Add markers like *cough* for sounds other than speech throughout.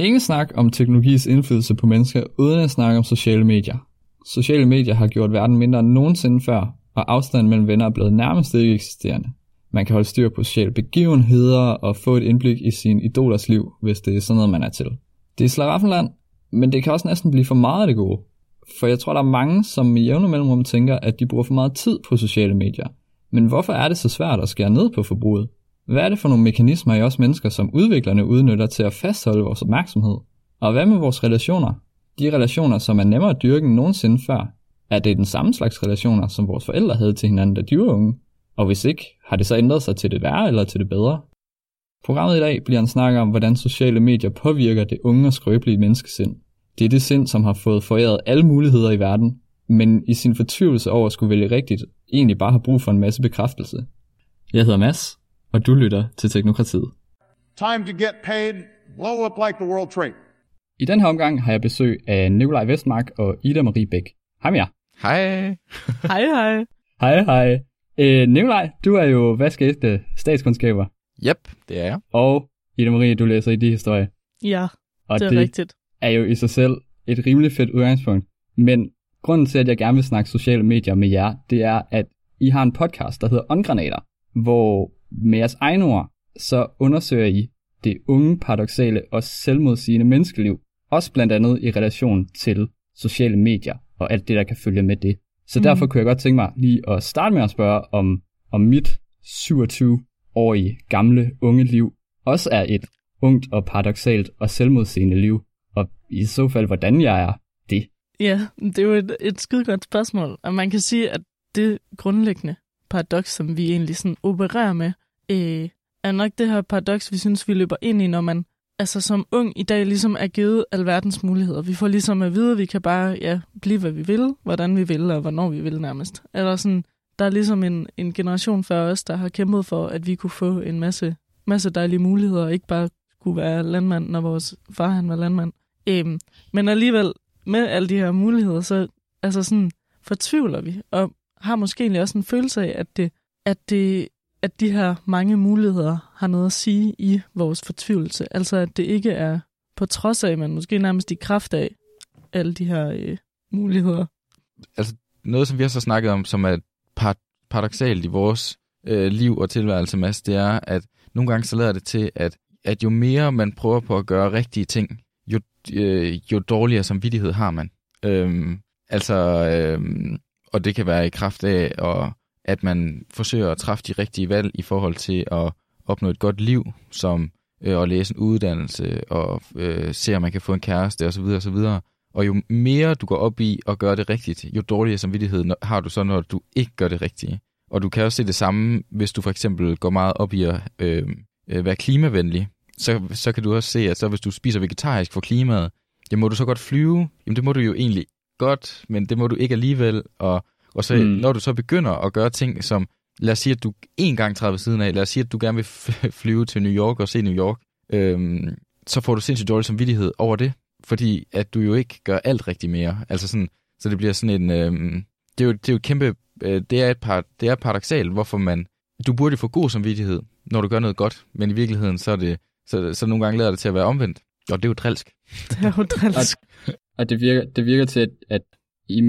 Ingen snak om teknologis indflydelse på mennesker, uden at snakke om sociale medier. Sociale medier har gjort verden mindre end nogensinde før, og afstanden mellem venner er blevet nærmest ikke eksisterende. Man kan holde styr på sociale begivenheder og få et indblik i sin idolers liv, hvis det er sådan noget, man er til. Det er slaraffenland, men det kan også næsten blive for meget af det gode. For jeg tror, der er mange, som i jævne mellemrum tænker, at de bruger for meget tid på sociale medier. Men hvorfor er det så svært at skære ned på forbruget? Hvad er det for nogle mekanismer i os mennesker, som udviklerne udnytter til at fastholde vores opmærksomhed? Og hvad med vores relationer? De relationer, som er nemmere at dyrke end nogensinde før, er det den samme slags relationer, som vores forældre havde til hinanden, da de var unge? Og hvis ikke, har det så ændret sig til det værre eller til det bedre? Programmet i dag bliver en snak om, hvordan sociale medier påvirker det unge og skrøbelige menneskesind. Det er det sind, som har fået foræret alle muligheder i verden, men i sin fortvivlelse over at skulle vælge rigtigt, egentlig bare har brug for en masse bekræftelse. Jeg hedder Mads, og du lytter til Teknokratiet. Time to get paid, blow up like the World Trade. I den her omgang har jeg besøg af Nikolaj Vestmark og Ida Marie Bæk. Hej med jer. Hej. *laughs* Hej, hej. Hej, hej. Øh, Nikolaj, du er jo vaskeægte statskundskaber, Yep, det er jeg. og Ida Marie, du læser i de historie. Ja, Og det er rigtigt. er jo i sig selv et rimelig fedt udgangspunkt. Men grunden til, at jeg gerne vil snakke sociale medier med jer, det er, at I har en podcast, der hedder Åndgranater, hvor med jeres egne ord, så undersøger I det unge, paradoxale og selvmodsigende menneskeliv, også blandt andet i relation til sociale medier og alt det, der kan følge med det. Så Mhm. derfor kunne jeg godt tænke mig lige at starte med at spørge, om, om mit 27-årige gamle unge liv også er et ungt og paradoxalt og selvmodsigende liv, og i så fald, hvordan jeg er det. Ja, det er jo et, et skide godt spørgsmål. Og man kan sige, at det grundlæggende paradoks, som vi egentlig sådan opererer med, øh, er nok det her paradoks, vi synes, vi løber ind i, når man altså som ung i dag ligesom er givet alverdens muligheder. Vi får ligesom at vide, at vi kan bare ja, blive, hvad vi vil, hvordan vi vil, og hvornår vi vil nærmest. Eller sådan, der er ligesom en, en generation før os, der har kæmpet for, at vi kunne få en masse, masse dejlige muligheder, og ikke bare kunne være landmand, når vores far han var landmand. Øhm, men alligevel, med alle de her muligheder, så altså sådan, fortvivler vi, og har måske egentlig også en følelse af, at, det, at, det, at de her mange muligheder har noget at sige i vores fortvivlelse. Altså at det ikke er på trods af, men måske nærmest i kraft af alle de her øh, muligheder. Altså, noget, som vi har så snakket om, som er par- paradoxalt i vores øh, liv og tilværelse, Mads, det er, at nogle gange så lader det til, at, at jo mere man prøver på at gøre rigtige ting, jo, øh, jo dårligere samvittighed har man. Øhm, altså, øhm, og det kan være i kraft af, at at man forsøger at træffe de rigtige valg i forhold til at opnå et godt liv, som øh, at læse en uddannelse, og øh, se, om man kan få en kæreste, osv. osv. Og jo mere du går op i at gøre det rigtigt, jo dårligere samvittighed har du så, når du ikke gør det rigtige. Og du kan også se det samme, hvis du for eksempel går meget op i at øh, øh, være klimavenlig. Så, så kan du også se, at så hvis du spiser vegetarisk for klimaet, jamen må du så godt flyve? Jamen det må du jo egentlig godt, men det må du ikke alligevel. Og, og så Mm. når du så begynder at gøre ting som, lad os sige, at du en gang træder ved siden af, lad os sige, at du gerne vil flyve til New York og se New York, øhm, så får du sindssygt dårlig samvittighed over det, fordi at du jo ikke gør alt rigtig mere. Altså sådan, så det bliver sådan en, øhm, det, er jo, det er jo et kæmpe, øh, det er et par, det er paradoxalt, hvorfor man, du burde få god samvittighed, når du gør noget godt, men i virkeligheden, så er det, så, så nogle gange lader det til at være omvendt. Og det er jo drilsk. *laughs* Det er jo drilsk. Og det virker, det virker til, at, at I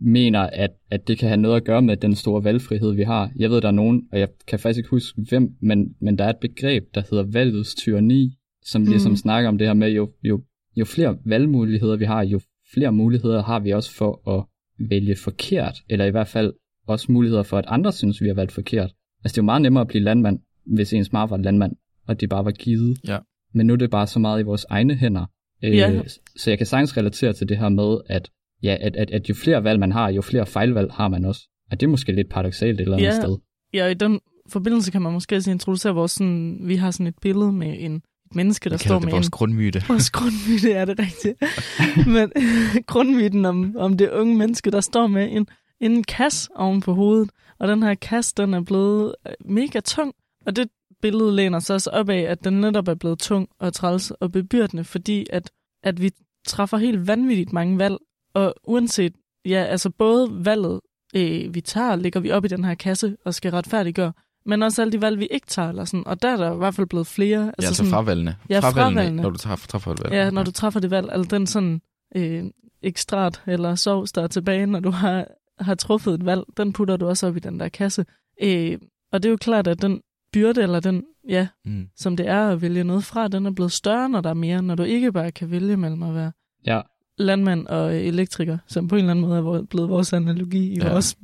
mener, at, at det kan have noget at gøre med den store valgfrihed, vi har. Jeg ved, der er nogen, og jeg kan faktisk ikke huske hvem, men, men der er et begreb, der hedder valgets tyranni, som Mm. ligesom snakker om det her med, jo, jo, jo flere valgmuligheder vi har, jo flere muligheder har vi også for at vælge forkert, eller i hvert fald også muligheder for, at andre synes, vi har valgt forkert. Altså det er jo meget nemmere at blive landmand, hvis ens mar var landmand, og det bare var givet. Ja. Men nu er det bare så meget i vores egne hænder. Øh, Ja. Så jeg kan sagtens relatere til det her med, at, ja, at, at, at jo flere valg man har, jo flere fejlvalg har man også. Og det er måske lidt paradoxalt et eller andet Ja. sted. Ja, i den forbindelse kan man måske også introducere vores sådan, vi har sådan et billede med en, et menneske, der står det med vores en... grundmyte. *laughs* Vores grundmyte er det rigtigt. *laughs* Men *laughs* grundmyten om, om det unge menneske, der står med en, en kasse oven på hovedet. Og den her kasse, den er blevet øh, mega tung. Og det billede læner sig også op af, at den netop er blevet tung og træls og bebyrdende, fordi at, at vi træffer helt vanvittigt mange valg. Og uanset, ja, altså både valget, øh, vi tager, ligger vi op i den her kasse og skal retfærdiggøre, men også alle de valg, vi ikke tager. Eller sådan. Og der er der i hvert fald blevet flere. Altså, ja, altså sådan, fravalgende. Ja, fravalgende, fravalgende. når du træffer, træffer et valg. Ja, når du træffer det valg, altså den sådan øh, ekstrat eller sovs, der er tilbage, når du har, har truffet et valg, den putter du også op i den der kasse. Øh, og det er jo klart, at den byrde, eller den, ja, Mm. som det er at vælge noget fra, den er blevet større, når der er mere, når du ikke bare kan vælge mellem at være Ja, landmand og elektriker, som på en eller anden måde er blevet vores analogi i Ja. *laughs* ja. vores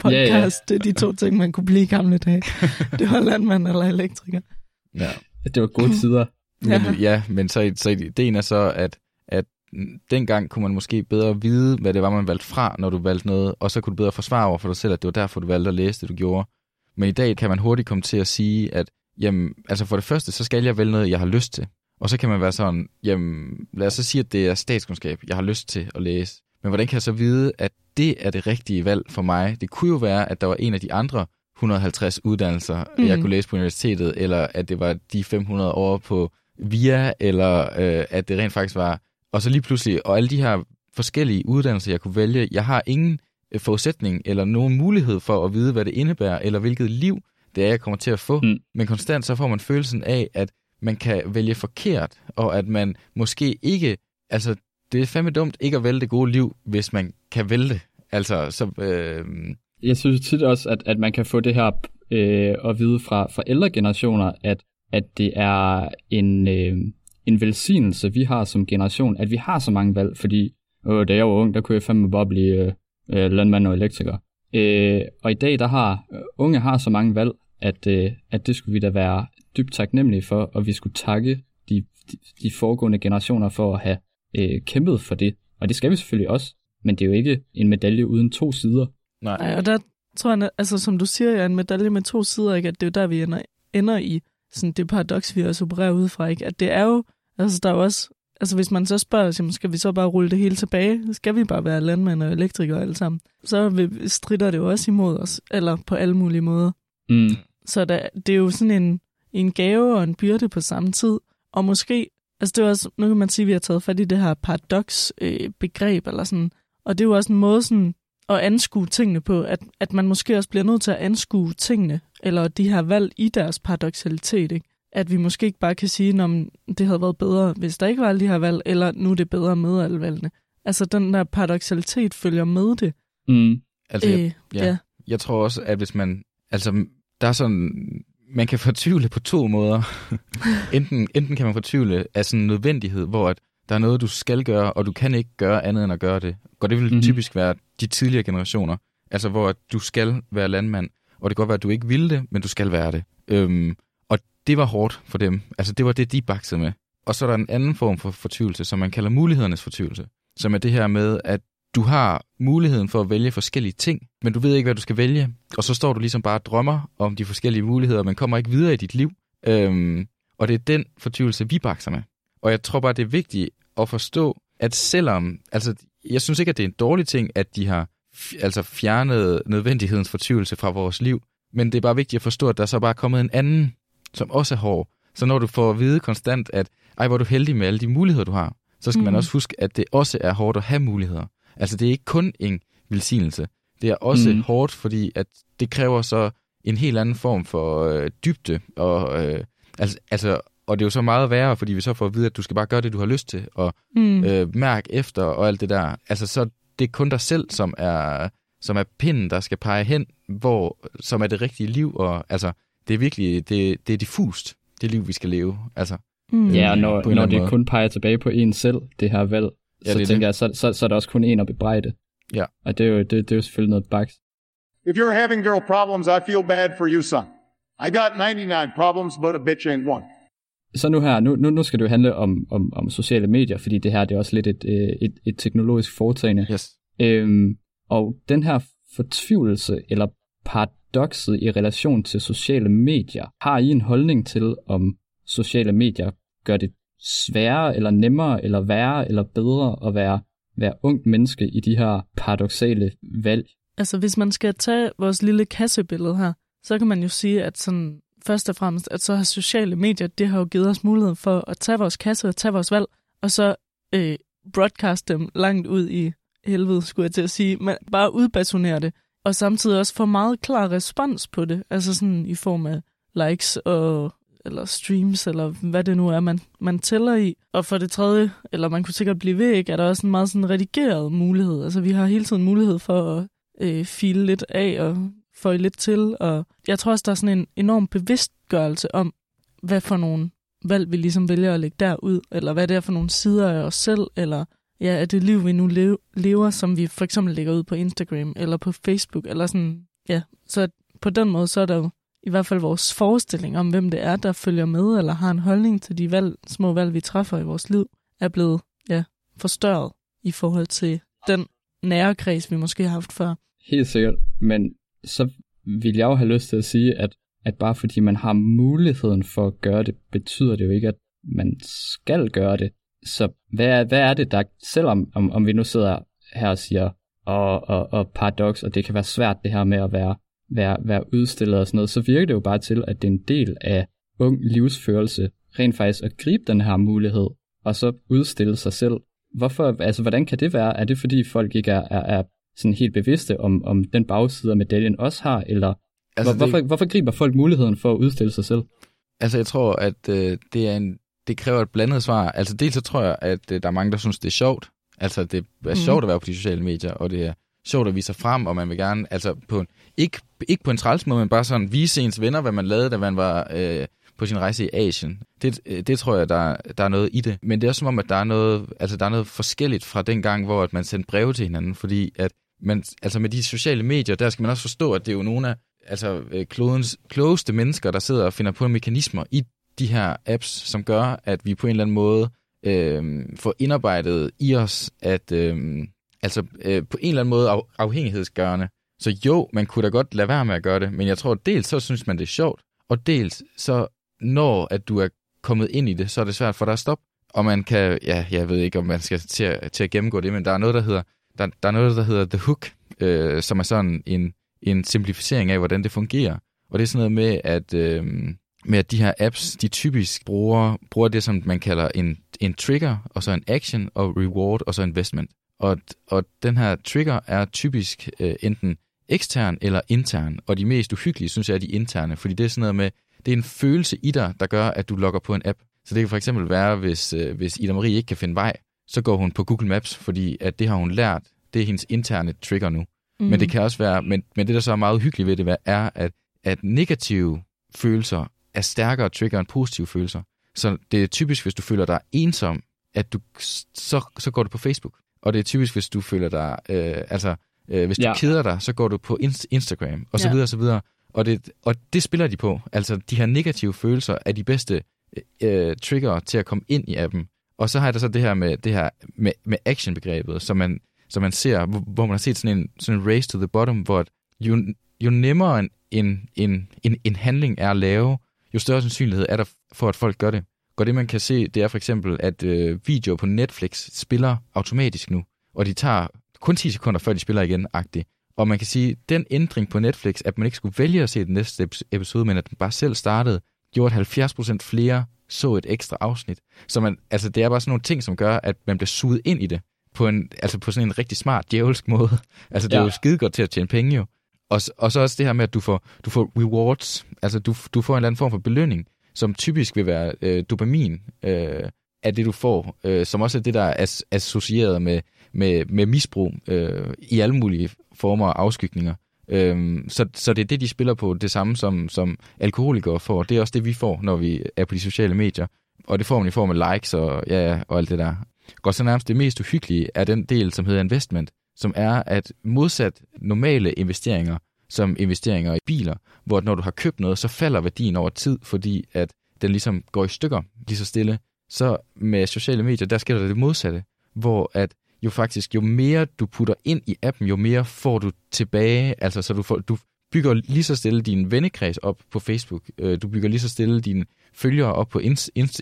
podcast. Det er de to ting, man kunne blive i gamle dage. *laughs* Det var landmand eller elektriker. Ja. det var gode tider. *laughs* Men, Ja. ja. ja, men så, så ideen er så, at, at dengang kunne man måske bedre vide, hvad det var, man valgte fra, når du valgte noget, og så kunne du bedre forsvare over for dig selv, at det var derfor, du valgte at læse det, du gjorde. Men i dag kan man hurtigt komme til at sige, at jamen, altså for det første, så skal jeg vælge noget, jeg har lyst til. Og så kan man være sådan, jamen, lad os så sige, at det er statskundskab, jeg har lyst til at læse. Men hvordan kan jeg så vide, at det er det rigtige valg for mig? Det kunne jo være, at der var en af de andre 150 uddannelser, mm. jeg Mhm. kunne læse på universitetet, eller at det var de 500 over på VIA, eller øh, at det rent faktisk var... Og så lige pludselig, og alle de her forskellige uddannelser, jeg kunne vælge, jeg har ingen øh, forudsætning eller nogen mulighed for at vide, hvad det indebærer, eller hvilket liv det er, jeg kommer til at få. Mm. Men konstant så får man følelsen af, at man kan vælge forkert, og at man måske ikke... Altså, det er fandme dumt ikke at vælge det gode liv, hvis man kan vælge det. Altså, så... Øh, Jeg synes tit også, at, at man kan få det her øh, at vide fra, fra ældre generationer, at, at det er en, øh, en velsignelse, vi har som generation, at vi har så mange valg, fordi øh, da jeg var ung, der kunne jeg fandme bare blive øh, øh landmand og elektriker. Øh, og i dag, der har øh, unge har så mange valg, at, øh, at det skulle vi da være dybt taknemmelige for, og vi skulle takke de, de, de foregående generationer for at have øh, kæmpet for det. Og det skal vi selvfølgelig også, men det er jo ikke en medalje uden to sider. nej. Nej, og der tror jeg, altså som du siger, er en medalje med to sider, ikke? at det er jo der, vi ender, ender i sådan det paradoks, vi også opererer ud fra. Ikke? At det er jo, altså der er jo også, altså hvis man så spørger, jamen, skal vi så bare rulle det hele tilbage? Skal vi bare være landmænd og elektrikere alle sammen? Så vil- strider det jo også imod os, eller på alle mulige måder. Mm. Så der, det er jo sådan en, en gave og en byrde på samme tid. Og måske, altså det er også, nu kan man sige, at vi har taget fat i det her paradox-begreb, øh, begreb, eller sådan. Og det er jo også en måde sådan, at anskue tingene på, at, at man måske også bliver nødt til at anskue tingene, eller de her valg i deres paradoxalitet, ikke? At vi måske ikke bare kan sige, at det havde været bedre, hvis der ikke var alle de her valg, eller nu er det bedre med alle valgene. Altså den der paradoxalitet følger med det. Mm. Altså, jeg, Øh, ja. ja. jeg tror også, at hvis man... Altså, der er sådan... Man kan fortvivle på to måder. *laughs* enten, enten kan man fortvivle af sådan en nødvendighed, hvor at der er noget, du skal gøre, og du kan ikke gøre andet end at gøre det. Og det vil Mhm. mm-hmm. typisk være de tidligere generationer. Altså, hvor at du skal være landmand, og det kan godt være, at du ikke ville det, men du skal være det. Øhm, og det var hårdt for dem. Altså, det var det, de baksede med. Og så er der en anden form for fortvivlelse, som man kalder mulighedernes fortvivlelse. Som er det her med, at du har muligheden for at vælge forskellige ting, men du ved ikke, hvad du skal vælge. Og så står du ligesom bare og drømmer om de forskellige muligheder, men kommer ikke videre i dit liv. Øhm, og det er den fortvivlelse, vi bakser med. Og jeg tror bare, det er vigtigt at forstå, at selvom, altså, jeg synes ikke, at det er en dårlig ting, at de har altså fjernet nødvendighedens fortvivlelse fra vores liv, men det er bare vigtigt at forstå, at der så bare er kommet en anden, som også er hård. Så når du får at vide konstant, at ej, hvor er du heldig med alle de muligheder, du har, så skal mm. man også huske, at det også er hårdt at have muligheder. Altså, det er ikke kun en velsignelse. Det er også Mm. hårdt, fordi at det kræver så en helt anden form for øh, dybde. Og, øh, altså, altså, og det er jo så meget værre, fordi vi så får at vide, at du skal bare gøre det, du har lyst til, og Mm. øh, mærk efter og alt det der. Altså, så det er kun dig selv, som er, som er pinden, der skal pege hen, hvor, som er det rigtige liv. Og, altså, det er virkelig, det, det er diffust, det liv, vi skal leve. Altså, Mm. Ja, og på når, når det måde. kun peger tilbage på en selv, det her valg, Ja, så det er tænker det. jeg, så, så, så er der også kun en at bebrejde. Ja. Og det er jo, det, det er jo selvfølgelig noget baks. If you're having girl problems, I feel bad for you, son. I got 99 problems, but a bitch ain't one. Så nu her, nu, nu, nu skal det jo handle om, om, om sociale medier, fordi det her det er også lidt et, øh, et, et teknologisk foretagende. yes. Øhm, og den her fortvivlelse eller paradokset i relation til sociale medier, har I en holdning til, om sociale medier gør det sværere eller nemmere eller værre eller bedre at være, være ung menneske i de her paradoxale valg? Altså, hvis man skal tage vores lille kassebillede her, så kan man jo sige, at sådan, først og fremmest, at så har sociale medier, det har jo givet os mulighed for at tage vores kasse og tage vores valg, og så øh, broadcast dem langt ud i helvede, skulle jeg til at sige, men bare udbasonere det og samtidig også få meget klar respons på det, altså sådan i form af likes og eller streams, eller hvad det nu er, man, man tæller i. Og for det tredje, eller man kunne sikkert blive ved, ikke, er der også en meget sådan redigeret mulighed. Altså vi har hele tiden mulighed for at øh, file lidt af og få lidt til. Og jeg tror også, der er sådan en enorm bevidstgørelse om, hvad for nogle valg vi ligesom vælger at lægge derud, eller hvad det er for nogle sider af os selv, eller ja, er det liv, vi nu lever, som vi for eksempel lægger ud på Instagram, eller på Facebook, eller sådan, ja. Så på den måde, så er der jo i hvert fald vores forestilling om, hvem det er, der følger med, eller har en holdning til de valg, små valg, vi træffer i vores liv, er blevet ja, forstørret i forhold til den nære kreds, vi måske har haft før. Helt sikkert, men så vil jeg jo have lyst til at sige, at, at bare fordi man har muligheden for at gøre det, betyder det jo ikke, at man skal gøre det. Så hvad er, hvad er det, der, selvom om, om vi nu sidder her og siger, og, og, og paradox, og det kan være svært det her med at være være, være udstillet og sådan noget, så virker det jo bare til, at det er en del af ung livsførelse, rent faktisk at gribe den her mulighed, og så udstille sig selv. Hvorfor, altså hvordan kan det være? Er det fordi folk ikke er, er, er sådan helt bevidste om, om den bagside af medaljen også har, eller altså hvor, det... hvorfor, hvorfor griber folk muligheden for at udstille sig selv? Altså jeg tror, at øh, det er en det kræver et blandet svar. Altså dels så tror jeg, at øh, der er mange, der synes, det er sjovt. Altså det er mm. sjovt at være på de sociale medier, og det er sjovt at vise sig frem, og man vil gerne, altså på en, ikke, ikke på en træls måde, men bare sådan vise ens venner, hvad man lavede, da man var øh, på sin rejse i Asien. Det, øh, det tror jeg, der, der er noget i det. Men det er som om, at der er noget, altså, der er noget forskelligt fra den gang, hvor at man sendte breve til hinanden, fordi at man, altså med de sociale medier, der skal man også forstå, at det er jo nogle af altså, øh, klodens klogeste mennesker, der sidder og finder på mekanismer i de her apps, som gør, at vi på en eller anden måde øh, får indarbejdet i os, at, øh, altså øh, på en eller anden måde af, afhængighedsgørende. Så jo, man kunne da godt lade være med at gøre det, men jeg tror, dels så synes man, det er sjovt, og dels så når at du er kommet ind i det, så er det svært for dig at stoppe. Og man kan, ja, jeg ved ikke, om man skal til at, til at gennemgå det, men der er noget, der hedder, der, der er noget, der hedder The Hook, øh, som er sådan en, en simplificering af, hvordan det fungerer. Og det er sådan noget med, at, øh, med at de her apps, de typisk bruger, bruger det, som man kalder en, en trigger, og så en action, og reward, og så investment. Og, og den her trigger er typisk øh, enten ekstern eller intern, og de mest uhyggelige, synes jeg, er de interne, fordi det er sådan noget med, det er en følelse i dig, der gør, at du logger på en app. Så det kan for eksempel være, hvis, øh, hvis Ida Marie ikke kan finde vej, så går hun på Google Maps, fordi at det har hun lært, det er hendes interne trigger nu. Mm. Men det kan også være, men, men det der så er meget uhyggeligt ved det, er, at, at negative følelser er stærkere trigger end positive følelser. Så det er typisk, hvis du føler dig ensom, at du, så, så går du på Facebook. Og det er typisk, hvis du føler dig, øh, altså, øh, hvis du ja. keder dig, så går du på Instagram, og så ja. videre, og så videre. Og det, og det spiller de på. Altså, de her negative følelser er de bedste øh, trigger til at komme ind i appen. Og så har jeg da så det her med, det her med, med action-begrebet, som man, som man ser, hvor, hvor man har set sådan en, sådan en race to the bottom, hvor jo, jo nemmere en, en, en, en, en handling er at lave, jo større sandsynlighed er der for, at folk gør det. Og det man kan se, det er for eksempel, at øh, videoer på Netflix spiller automatisk nu, og de tager kun 10 sekunder, før de spiller igen, agtigt. Og man kan sige, at den ændring på Netflix, at man ikke skulle vælge at se den næste episode, men at den bare selv startede, gjorde, at 70% flere så et ekstra afsnit. Så man, altså, det er bare sådan nogle ting, som gør, at man bliver suget ind i det på, en, altså på sådan en rigtig smart, djævelsk måde. *laughs* Altså, det ja. er jo skide godt til at tjene penge jo. Og, og så også det her med, at du får, du får rewards, altså du, du får en eller anden form for belønning som typisk vil være øh, dopamin, øh, af det, du får, øh, som også er det, der er as- associeret med, med, med misbrug øh, i alle mulige former og afskygninger. Øh, så, så det er det, de spiller på, det samme som, som alkoholikere får. Det er også det, vi får, når vi er på de sociale medier. Og det får man i form af likes og, ja, og alt det der. Godt så nærmest det mest uhyggelige er den del, som hedder investment, som er, at modsat normale investeringer, som investeringer i biler, hvor når du har købt noget, så falder værdien over tid, fordi at den ligesom går i stykker lige så stille. Så med sociale medier, der sker der det modsatte, hvor at jo faktisk, jo mere du putter ind i appen, jo mere får du tilbage, altså så du, får, du bygger lige så stille din vennekreds op på Facebook, øh, du bygger lige så stille dine følgere op på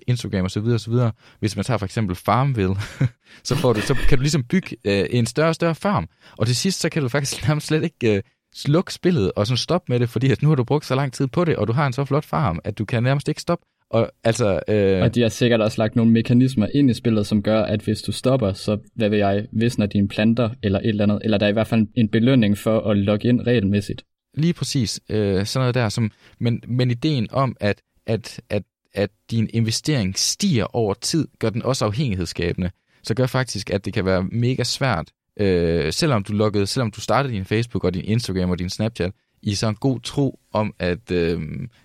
Instagram osv. osv. Hvis man tager for eksempel Farmville, *laughs* så, får du, så kan du ligesom bygge øh, en større og større farm, og til sidst så kan du faktisk *laughs* nærmest slet ikke øh, sluk spillet og så stop med det, fordi at nu har du brugt så lang tid på det, og du har en så flot farm, at du kan nærmest ikke stoppe. Og altså, øh, Og de har sikkert også lagt nogle mekanismer ind i spillet, som gør, at hvis du stopper, så hvad vil jeg, visner dine planter eller et eller andet, eller der er i hvert fald en belønning for at logge ind regelmæssigt. Lige præcis. Øh, sådan noget der. Som, men, men ideen om, at, at, at, at din investering stiger over tid, gør den også afhængighedsskabende. Så gør faktisk, at det kan være mega svært, øh, selvom du lukkede, selvom du startede din Facebook og din Instagram og din Snapchat, i så en god tro om, at, øh,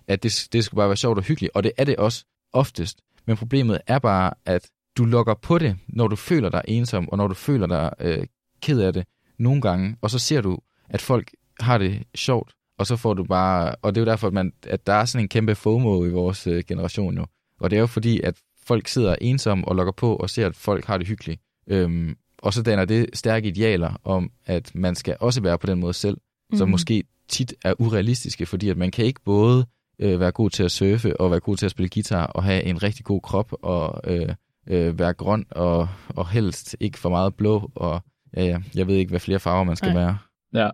at det, det skulle bare være sjovt og hyggeligt. Og det er det også oftest. Men problemet er bare, at du logger på det, når du føler dig ensom, og når du føler dig øh, ked af det nogle gange, og så ser du, at folk har det sjovt, og så får du bare, og det er jo derfor, at, man, at der er sådan en kæmpe FOMO i vores øh, generation jo, og det er jo fordi, at folk sidder ensomme og logger på og ser, at folk har det hyggeligt, øhm, og så danner det stærke idealer om, at man skal også være på den måde selv, mm. som måske tit er urealistiske, fordi at man kan ikke både øh, være god til at surfe og være god til at spille guitar og have en rigtig god krop og øh, øh, være grøn og, og helst ikke for meget blå og ja, ja, jeg ved ikke, hvad flere farver man skal Nej. være. Ja.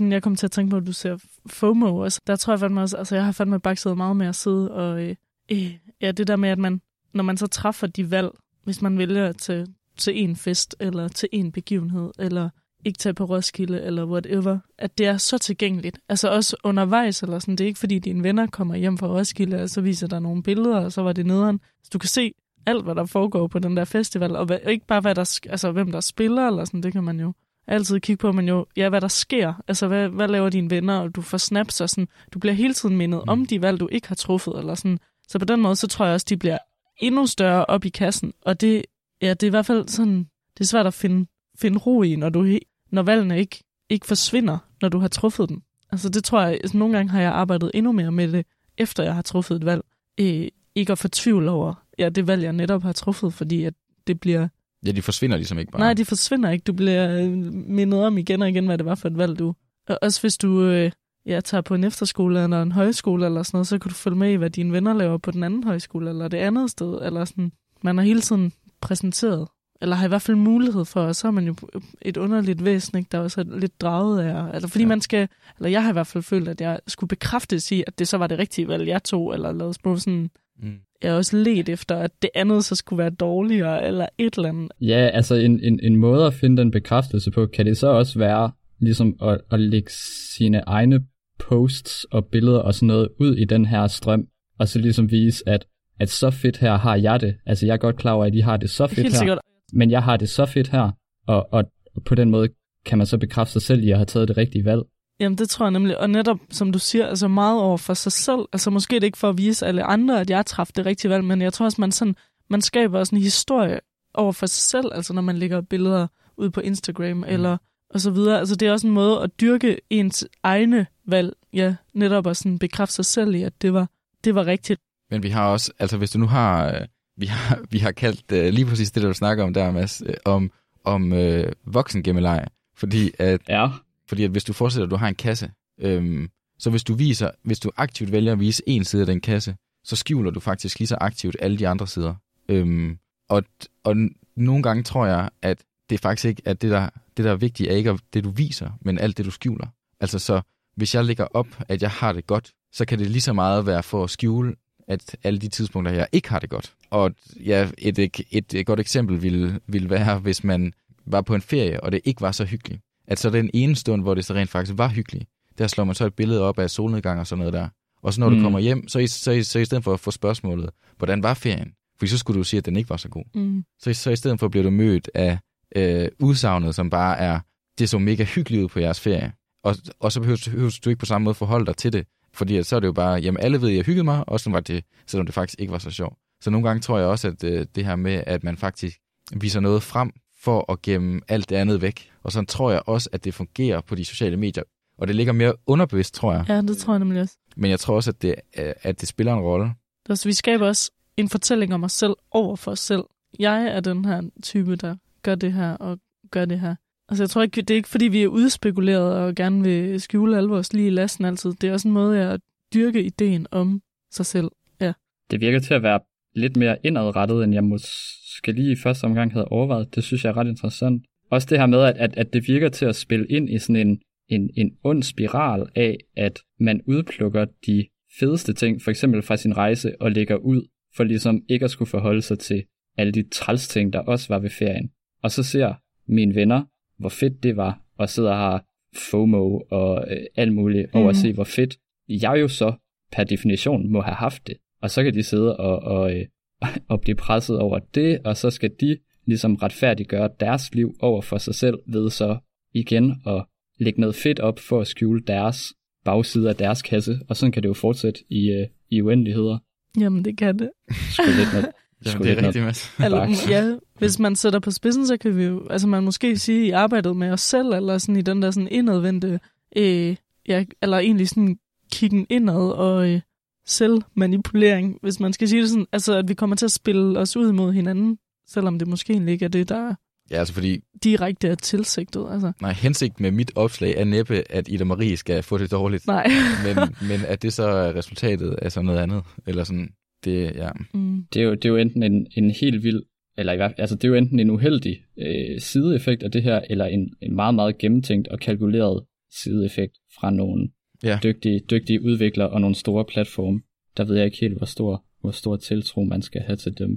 Jeg kom til at tænke på, at du ser FOMO også. Der tror jeg fandme også, altså jeg har fandme bakset meget med at sidde og, øh, øh, ja, det der med, at man, når man så træffer de valg, hvis man vælger til, til en fest, eller til en begivenhed, eller ikke tage på Roskilde, eller whatever, at det er så tilgængeligt. Altså også undervejs, eller sådan, det er ikke fordi dine venner kommer hjem fra Roskilde, og så viser der nogle billeder, og så var det nederen. Så du kan se alt, hvad der foregår på den der festival, og hvad, ikke bare, hvad der, altså, hvem der spiller, eller sådan, det kan man jo altid kigge på, men jo, ja, hvad der sker. Altså, hvad, hvad laver dine venner, og du får snaps, og sådan, du bliver hele tiden mindet mm. om de valg, du ikke har truffet, eller sådan. Så på den måde, så tror jeg også, de bliver endnu større op i kassen, og det, ja, det er i hvert fald sådan, det er svært at finde, finde ro i, når, du, når valgene ikke, ikke forsvinder, når du har truffet dem. Altså, det tror jeg, altså, nogle gange har jeg arbejdet endnu mere med det, efter jeg har truffet et valg. Øh, ikke at få tvivl over, ja, det valg, jeg netop har truffet, fordi at det bliver Ja, de forsvinder ligesom ikke bare. Nej, de forsvinder ikke. Du bliver øh, mindet om igen og igen, hvad det var for et valg, du... Og også hvis du øh, ja, tager på en efterskole eller en højskole eller sådan noget, så kan du følge med i, hvad dine venner laver på den anden højskole eller det andet sted. Eller sådan. Man er hele tiden præsenteret, eller har i hvert fald mulighed for, og så er man jo et underligt væsen, ikke, der også er lidt draget af. Altså, fordi ja. man skal, eller jeg har i hvert fald følt, at jeg skulle bekræftes i, at det så var det rigtige valg, jeg tog, eller lavet små sådan Mm. jeg har også let efter, at det andet så skulle være dårligere, eller et eller andet. Ja, altså en, en, en måde at finde den bekræftelse på, kan det så også være ligesom at, at lægge sine egne posts og billeder og sådan noget ud i den her strøm, og så ligesom vise, at, at så fedt her har jeg det. Altså jeg er godt klar over, at I har det så fedt Helt her, sikkert. men jeg har det så fedt her, og, og på den måde kan man så bekræfte sig selv i at have taget det rigtige valg. Jamen, det tror jeg nemlig. Og netop, som du siger, altså meget over for sig selv. Altså måske det ikke for at vise alle andre, at jeg har træffet det rigtige valg, men jeg tror også, man, sådan, man skaber sådan en historie over for sig selv, altså når man lægger billeder ud på Instagram mm. eller og så videre. Altså det er også en måde at dyrke ens egne valg, ja, netop at sådan bekræfte sig selv i, at det var, det var rigtigt. Men vi har også, altså hvis du nu har, øh, vi har, vi har kaldt øh, lige præcis det, der du snakker om der, Mads, øh, om, om øh, voksengemmeleg. Fordi at, Ja, fordi at hvis du forestiller, at du har en kasse, øhm, så hvis du viser, hvis du aktivt vælger at vise en side af den kasse, så skjuler du faktisk lige så aktivt alle de andre sider. Øhm, og, og nogle gange tror jeg, at det faktisk ikke at det, der, det der er vigtigt, er ikke det, du viser, men alt det, du skjuler. Altså så, hvis jeg lægger op, at jeg har det godt, så kan det lige så meget være for at skjule, at alle de tidspunkter, jeg ikke har det godt. Og ja, et, et, et, godt eksempel ville, ville være, hvis man var på en ferie, og det ikke var så hyggeligt. At så den ene stund, hvor det så rent faktisk var hyggeligt, der slår man så et billede op af solnedgang og sådan noget der. Og så når mm. du Mm. kommer hjem, så i, så, i, så i stedet for at få spørgsmålet, hvordan var ferien? For så skulle du sige, at den ikke var så god. Mm. Så, så i stedet for bliver du mødt af øh, udsagnet, som bare er, det så mega hyggeligt ud på jeres ferie. Og, og så behøver, behøver du ikke på samme måde forholde dig til det. Fordi så er det jo bare, jamen alle ved, at jeg hyggede mig, og sådan var det, selvom det faktisk ikke var så sjovt. Så nogle gange tror jeg også, at øh, det her med, at man faktisk viser noget frem for at gemme alt det andet væk. Og sådan tror jeg også, at det fungerer på de sociale medier. Og det ligger mere underbevidst, tror jeg. Ja, det tror jeg nemlig også. Men jeg tror også, at det, øh, at det spiller en rolle. Også, vi skaber også en fortælling om os selv over for os selv. Jeg er den her type, der gør det her og gør det her. Altså, jeg tror ikke, det er ikke, fordi vi er udspekuleret og gerne vil skjule alle vores lige i lasten altid. Det er også en måde at dyrke ideen om sig selv. Ja. det virker til at være lidt mere indadrettet, end jeg måske lige i første omgang havde overvejet. Det synes jeg er ret interessant. Også det her med, at, at, at det virker til at spille ind i sådan en, en, en ond spiral af, at man udplukker de fedeste ting, for eksempel fra sin rejse, og lægger ud, for ligesom ikke at skulle forholde sig til alle de træls ting, der også var ved ferien. Og så ser mine venner, hvor fedt det var, og sidder og har FOMO og øh, alt muligt over at Mhm. se, hvor fedt jeg jo så per definition må have haft det. Og så kan de sidde og, og, øh, *laughs* og blive presset over det, og så skal de ligesom retfærdiggøre deres liv over for sig selv ved så igen at lægge noget fedt op for at skjule deres bagside af deres kasse, og sådan kan det jo fortsætte i, øh, i uendeligheder. Jamen, det kan det. Sgu lidt noget, *laughs* Jamen, det er rigtigt, Mads. Eller, ja, hvis man sætter på spidsen, så kan vi jo, altså man måske sige i arbejdet med os selv, eller sådan i den der sådan indadvendte, øh, ja, eller egentlig sådan kiggen indad og øh, selvmanipulering, hvis man skal sige det sådan, altså at vi kommer til at spille os ud mod hinanden, selvom det måske egentlig ikke er det, der Ja, altså fordi, direkte er tilsigtet, altså. nej, hensigt med mit opslag er næppe, at Ida Marie skal få det dårligt. Nej. men, men at det så er resultatet af sådan noget andet. Eller sådan, det, ja. mm. det er jo, det er jo enten en, en helt vild, eller i hvert fald, altså det er jo enten en uheldig øh, sideeffekt af det her, eller en, en meget, meget gennemtænkt og kalkuleret sideeffekt fra nogle Ja. dygtige, dygtige udviklere og nogle store platforme. Der ved jeg ikke helt, hvor stor, hvor stor tiltro man skal have til dem.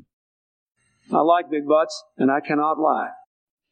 I like big butts, and I cannot lie.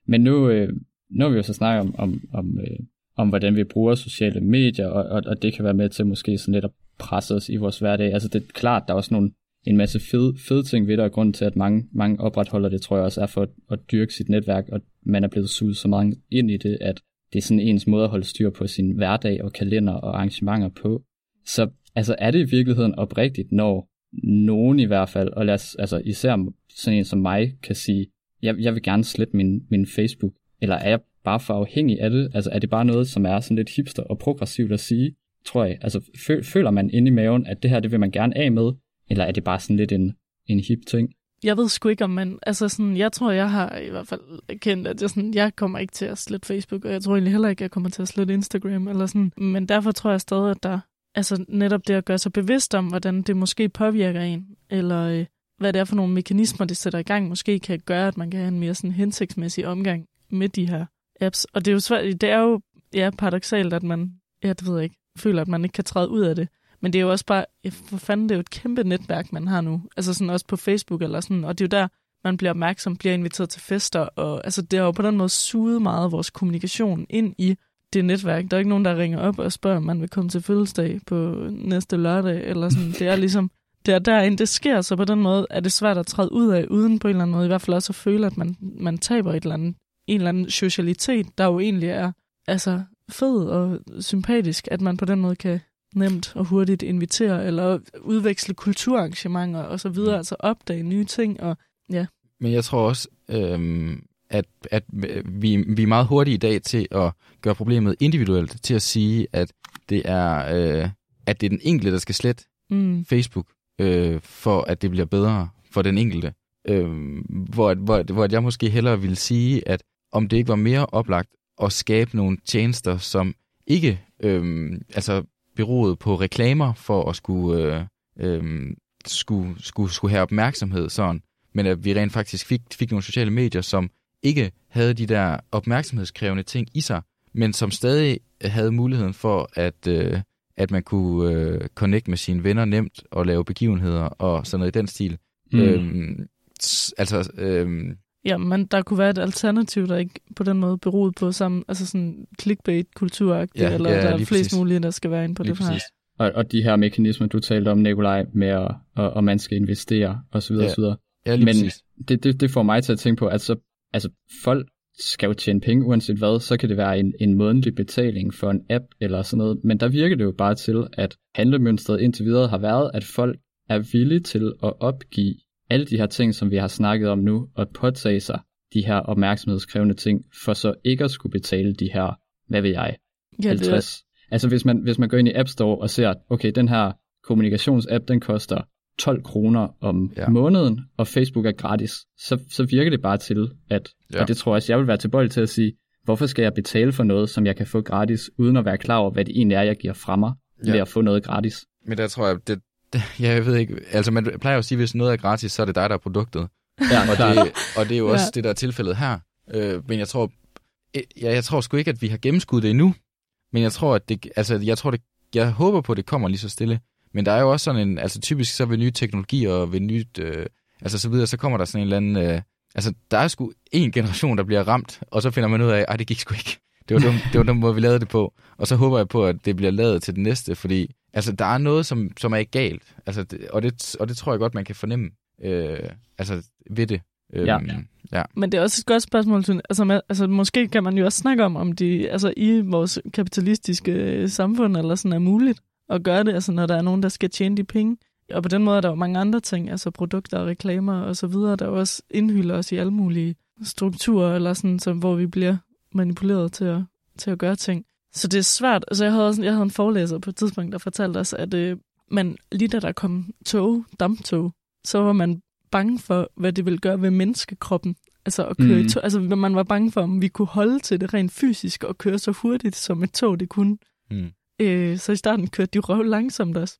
Men nu, øh, nu har vi jo så snakket om, om, om, øh, om hvordan vi bruger sociale medier, og, og, og det kan være med til måske sådan lidt at presse os i vores hverdag. Altså det er klart, der er også nogle, en masse fede, fede ting ved det, og grunden til, at mange, mange opretholder det, tror jeg også er for at, at dyrke sit netværk, og man er blevet suget så meget ind i det, at det er sådan ens måde at holde styr på sin hverdag og kalender og arrangementer på. Så altså, er det i virkeligheden oprigtigt, når nogen i hvert fald, og lad os, altså især sådan en som mig, kan sige, jeg, jeg vil gerne slette min, min Facebook, eller er jeg bare for afhængig af det? Altså er det bare noget, som er sådan lidt hipster og progressivt at sige, tror jeg? Altså føler man inde i maven, at det her, det vil man gerne af med, eller er det bare sådan lidt en, en hip ting? Jeg ved sgu ikke, om man... Altså sådan, jeg tror, jeg har i hvert fald kendt, at jeg, sådan, jeg kommer ikke til at slette Facebook, og jeg tror egentlig heller ikke, at jeg kommer til at slette Instagram, eller sådan. Men derfor tror jeg stadig, at der... Altså netop det at gøre sig bevidst om, hvordan det måske påvirker en, eller øh, hvad det er for nogle mekanismer, det sætter i gang, måske kan gøre, at man kan have en mere sådan hensigtsmæssig omgang med de her apps. Og det er jo svært, det er jo ja, paradoxalt, at man, ja, det ved jeg ikke, føler, at man ikke kan træde ud af det. Men det er jo også bare, for fanden, det er jo et kæmpe netværk, man har nu. Altså sådan også på Facebook eller sådan, og det er jo der, man bliver opmærksom, bliver inviteret til fester, og altså det har jo på den måde suget meget af vores kommunikation ind i det netværk. Der er ikke nogen, der ringer op og spørger, om man vil komme til fødselsdag på næste lørdag, eller sådan. Det er ligesom, det er derinde, det sker, så på den måde er det svært at træde ud af, uden på en eller anden måde, i hvert fald også at føle, at man, man taber et eller andet, en eller anden socialitet, der jo egentlig er altså, fed og sympatisk, at man på den måde kan nemt og hurtigt invitere, eller udveksle kulturarrangementer og så videre, Mm. altså opdage nye ting, og ja. Men jeg tror også, øhm, at, at vi, vi er meget hurtige i dag til at gøre problemet individuelt, til at sige, at det er, øh, at det er den enkelte, der skal slette Mm, Facebook, øh, for at det bliver bedre for den enkelte. Øh, hvor, hvor, hvor jeg måske hellere ville sige, at om det ikke var mere oplagt at skabe nogle tjenester, som ikke øh, altså beroede på reklamer for at skulle, øh, øh, skulle, skulle, skulle have opmærksomhed sådan, men at vi rent faktisk fik, fik nogle sociale medier, som ikke havde de der opmærksomhedskrævende ting i sig, men som stadig havde muligheden for, at, øh, at man kunne øh, connect med sine venner nemt og lave begivenheder og sådan noget i den stil. Mm. Øhm, altså, øhm, ja, men der kunne være et alternativ, der ikke på den måde beroede på sammen, altså sådan clickbait-kultur, Ja, ja, eller ja, der er flest præcis. mulige, der skal være inde på lige det her. præcis. Og, og de her mekanismer, du talte om, Nikolaj, med at og, og man skal investere osv. Ja, osv. Ja, lige Men præcis. det, det, det får mig til at tænke på, at så, altså, folk skal jo tjene penge uanset hvad, så kan det være en, en månedlig betaling for en app eller sådan noget, men der virker det jo bare til, at handlemønstret indtil videre har været, at folk er villige til at opgive alle de her ting, som vi har snakket om nu, og påtage sig de her opmærksomhedskrævende ting, for så ikke at skulle betale de her, hvad ved jeg, Ja, det er, 50. Altså hvis man, hvis man går ind i App Store og ser, okay, den her kommunikationsapp, den koster 12 kroner om Ja. ja. måneden, og Facebook er gratis, så, så virker det bare til, at, Ja. ja. og det tror jeg også, jeg vil være tilbøjelig til at sige, hvorfor skal jeg betale for noget, som jeg kan få gratis, uden at være klar over, hvad det egentlig er, jeg giver fra mig, Ja. ja. ved at få noget gratis. Men der tror jeg, det, det, *laughs* ja, jeg ved ikke, altså man plejer jo at sige, hvis noget er gratis, så er det dig, der er produktet. Ja, Og det, og det er jo også Ja. det, der er tilfældet her. Øh, men jeg tror, ja, jeg tror sgu ikke, at vi har gennemskuddet det endnu. Men jeg tror, at det, altså, jeg tror, det, jeg håber på, at det kommer lige så stille. Men der er jo også sådan en, altså typisk så ved nye teknologier og ved nyt, øh, altså så videre, så kommer der sådan en eller anden, øh, altså der er sgu en generation, der bliver ramt, og så finder man ud af, at det gik sgu ikke. Det var, den, det var den måde, vi lavede det på. Og så håber jeg på, at det bliver lavet til det næste, fordi altså, der er noget, som, som er galt. Altså, det, og, det, og det tror jeg godt, man kan fornemme øh, altså, ved det. Øh, Ja. ja. Men det er også et godt spørgsmål. synes. Altså, man, altså, måske kan man jo også snakke om, om de altså, i vores kapitalistiske øh, samfund eller sådan er muligt at gøre det, altså, når der er nogen, der skal tjene de penge. Og på den måde er der jo mange andre ting, altså produkter og reklamer og så videre, der jo også indhylder os i alle mulige strukturer, eller sådan, som, hvor vi bliver manipuleret til at, til at gøre ting. Så det er svært. Altså, jeg havde, også, jeg havde en forelæser på et tidspunkt, der fortalte os, at øh, man, lige da der kom tog, damptog, så var man bange for, hvad det ville gøre ved menneskekroppen. Altså, at køre i tog, altså man var bange for, om vi kunne holde til det rent fysisk og køre så hurtigt, som et tog det kunne. Mm. Øh, så i starten kørte de røv langsomt også.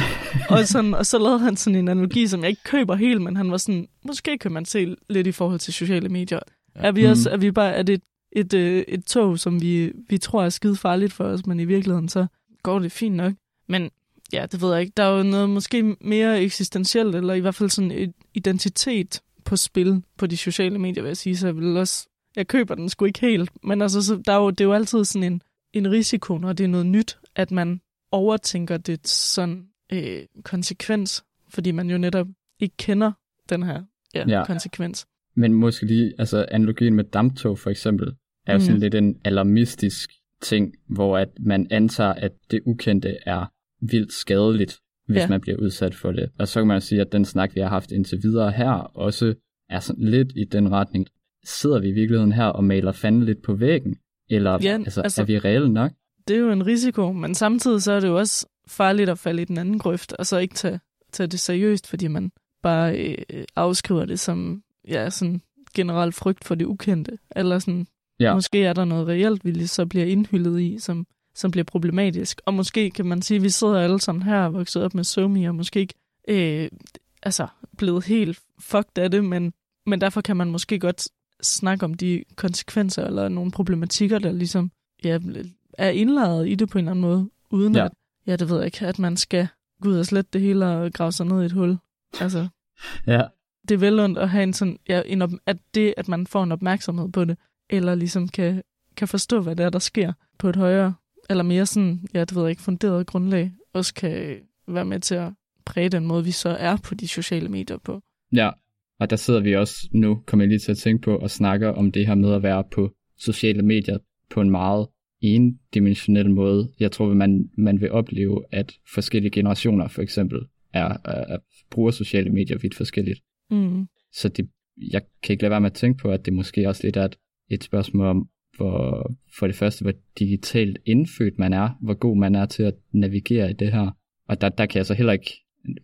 *laughs* og, sådan, og så lavede han sådan en analogi, som jeg ikke køber helt, men han var sådan, måske kan man se lidt i forhold til sociale medier. Ja. Er vi også, er vi bare, er det et, et, øh, et tog, som vi, vi tror er skide farligt for os, men i virkeligheden så går det fint nok. Men ja, det ved jeg ikke. Der er jo noget måske mere eksistentielt, eller i hvert fald sådan et identitet på spil på de sociale medier, vil jeg sige. Så jeg vil også, jeg køber den sgu ikke helt. Men altså, så der er jo, det er jo altid sådan en, en risiko, når det er noget nyt, at man overtænker det sådan øh, konsekvens, fordi man jo netop ikke kender den her Ja. ja. konsekvens. Men måske lige, altså analogien med damptog for eksempel, er jo sådan Mm. lidt en alarmistisk ting, hvor at man antager, at det ukendte er vildt skadeligt, hvis Ja. man bliver udsat for det. Og så kan man sige, at den snak, vi har haft indtil videre her, også er sådan lidt i den retning. Sidder vi i virkeligheden her og maler fanden lidt på væggen? Eller Ja, altså, altså- er vi reelle nok? Det er jo en risiko, men samtidig så er det jo også farligt at falde i den anden grøft, og så ikke tage, tage det seriøst, fordi man bare øh, afskriver det som ja, sådan generel frygt for det ukendte. Eller sådan, Ja. måske er der noget reelt, vi lige så bliver indhyllet i, som, som bliver problematisk. Og måske kan man sige, at vi sidder alle sammen her og vokset op med somi, og måske ikke øh, altså, blevet helt fucked af det, men, men derfor kan man måske godt snakke om de konsekvenser eller nogle problematikker, der ligesom ja, er indlejret i det på en eller anden måde, uden ja. at, ja, det ved jeg ikke, at man skal gå ud og slette det hele og grave sig ned i et hul. Altså, Ja, det er vel ondt at have en sådan, ja, en op, at det, at man får en opmærksomhed på det, eller ligesom kan, kan forstå, hvad det er, der sker på et højere, eller mere sådan, ja, det ved jeg ikke, funderet grundlag, også kan være med til at præge den måde, vi så er på de sociale medier på. Ja, og der sidder vi også nu, kommer jeg lige til at tænke på, og snakker om det her med at være på sociale medier på en meget endimensionel måde. Jeg tror, at man, man vil opleve, at forskellige generationer for eksempel er, er, er bruger sociale medier vidt forskelligt. Mm. Så det, jeg kan ikke lade være med at tænke på, at det måske også lidt er et, et spørgsmål om, hvor, for det første, hvor digitalt indfødt man er, hvor god man er til at navigere i det her. Og der, der kan jeg så heller ikke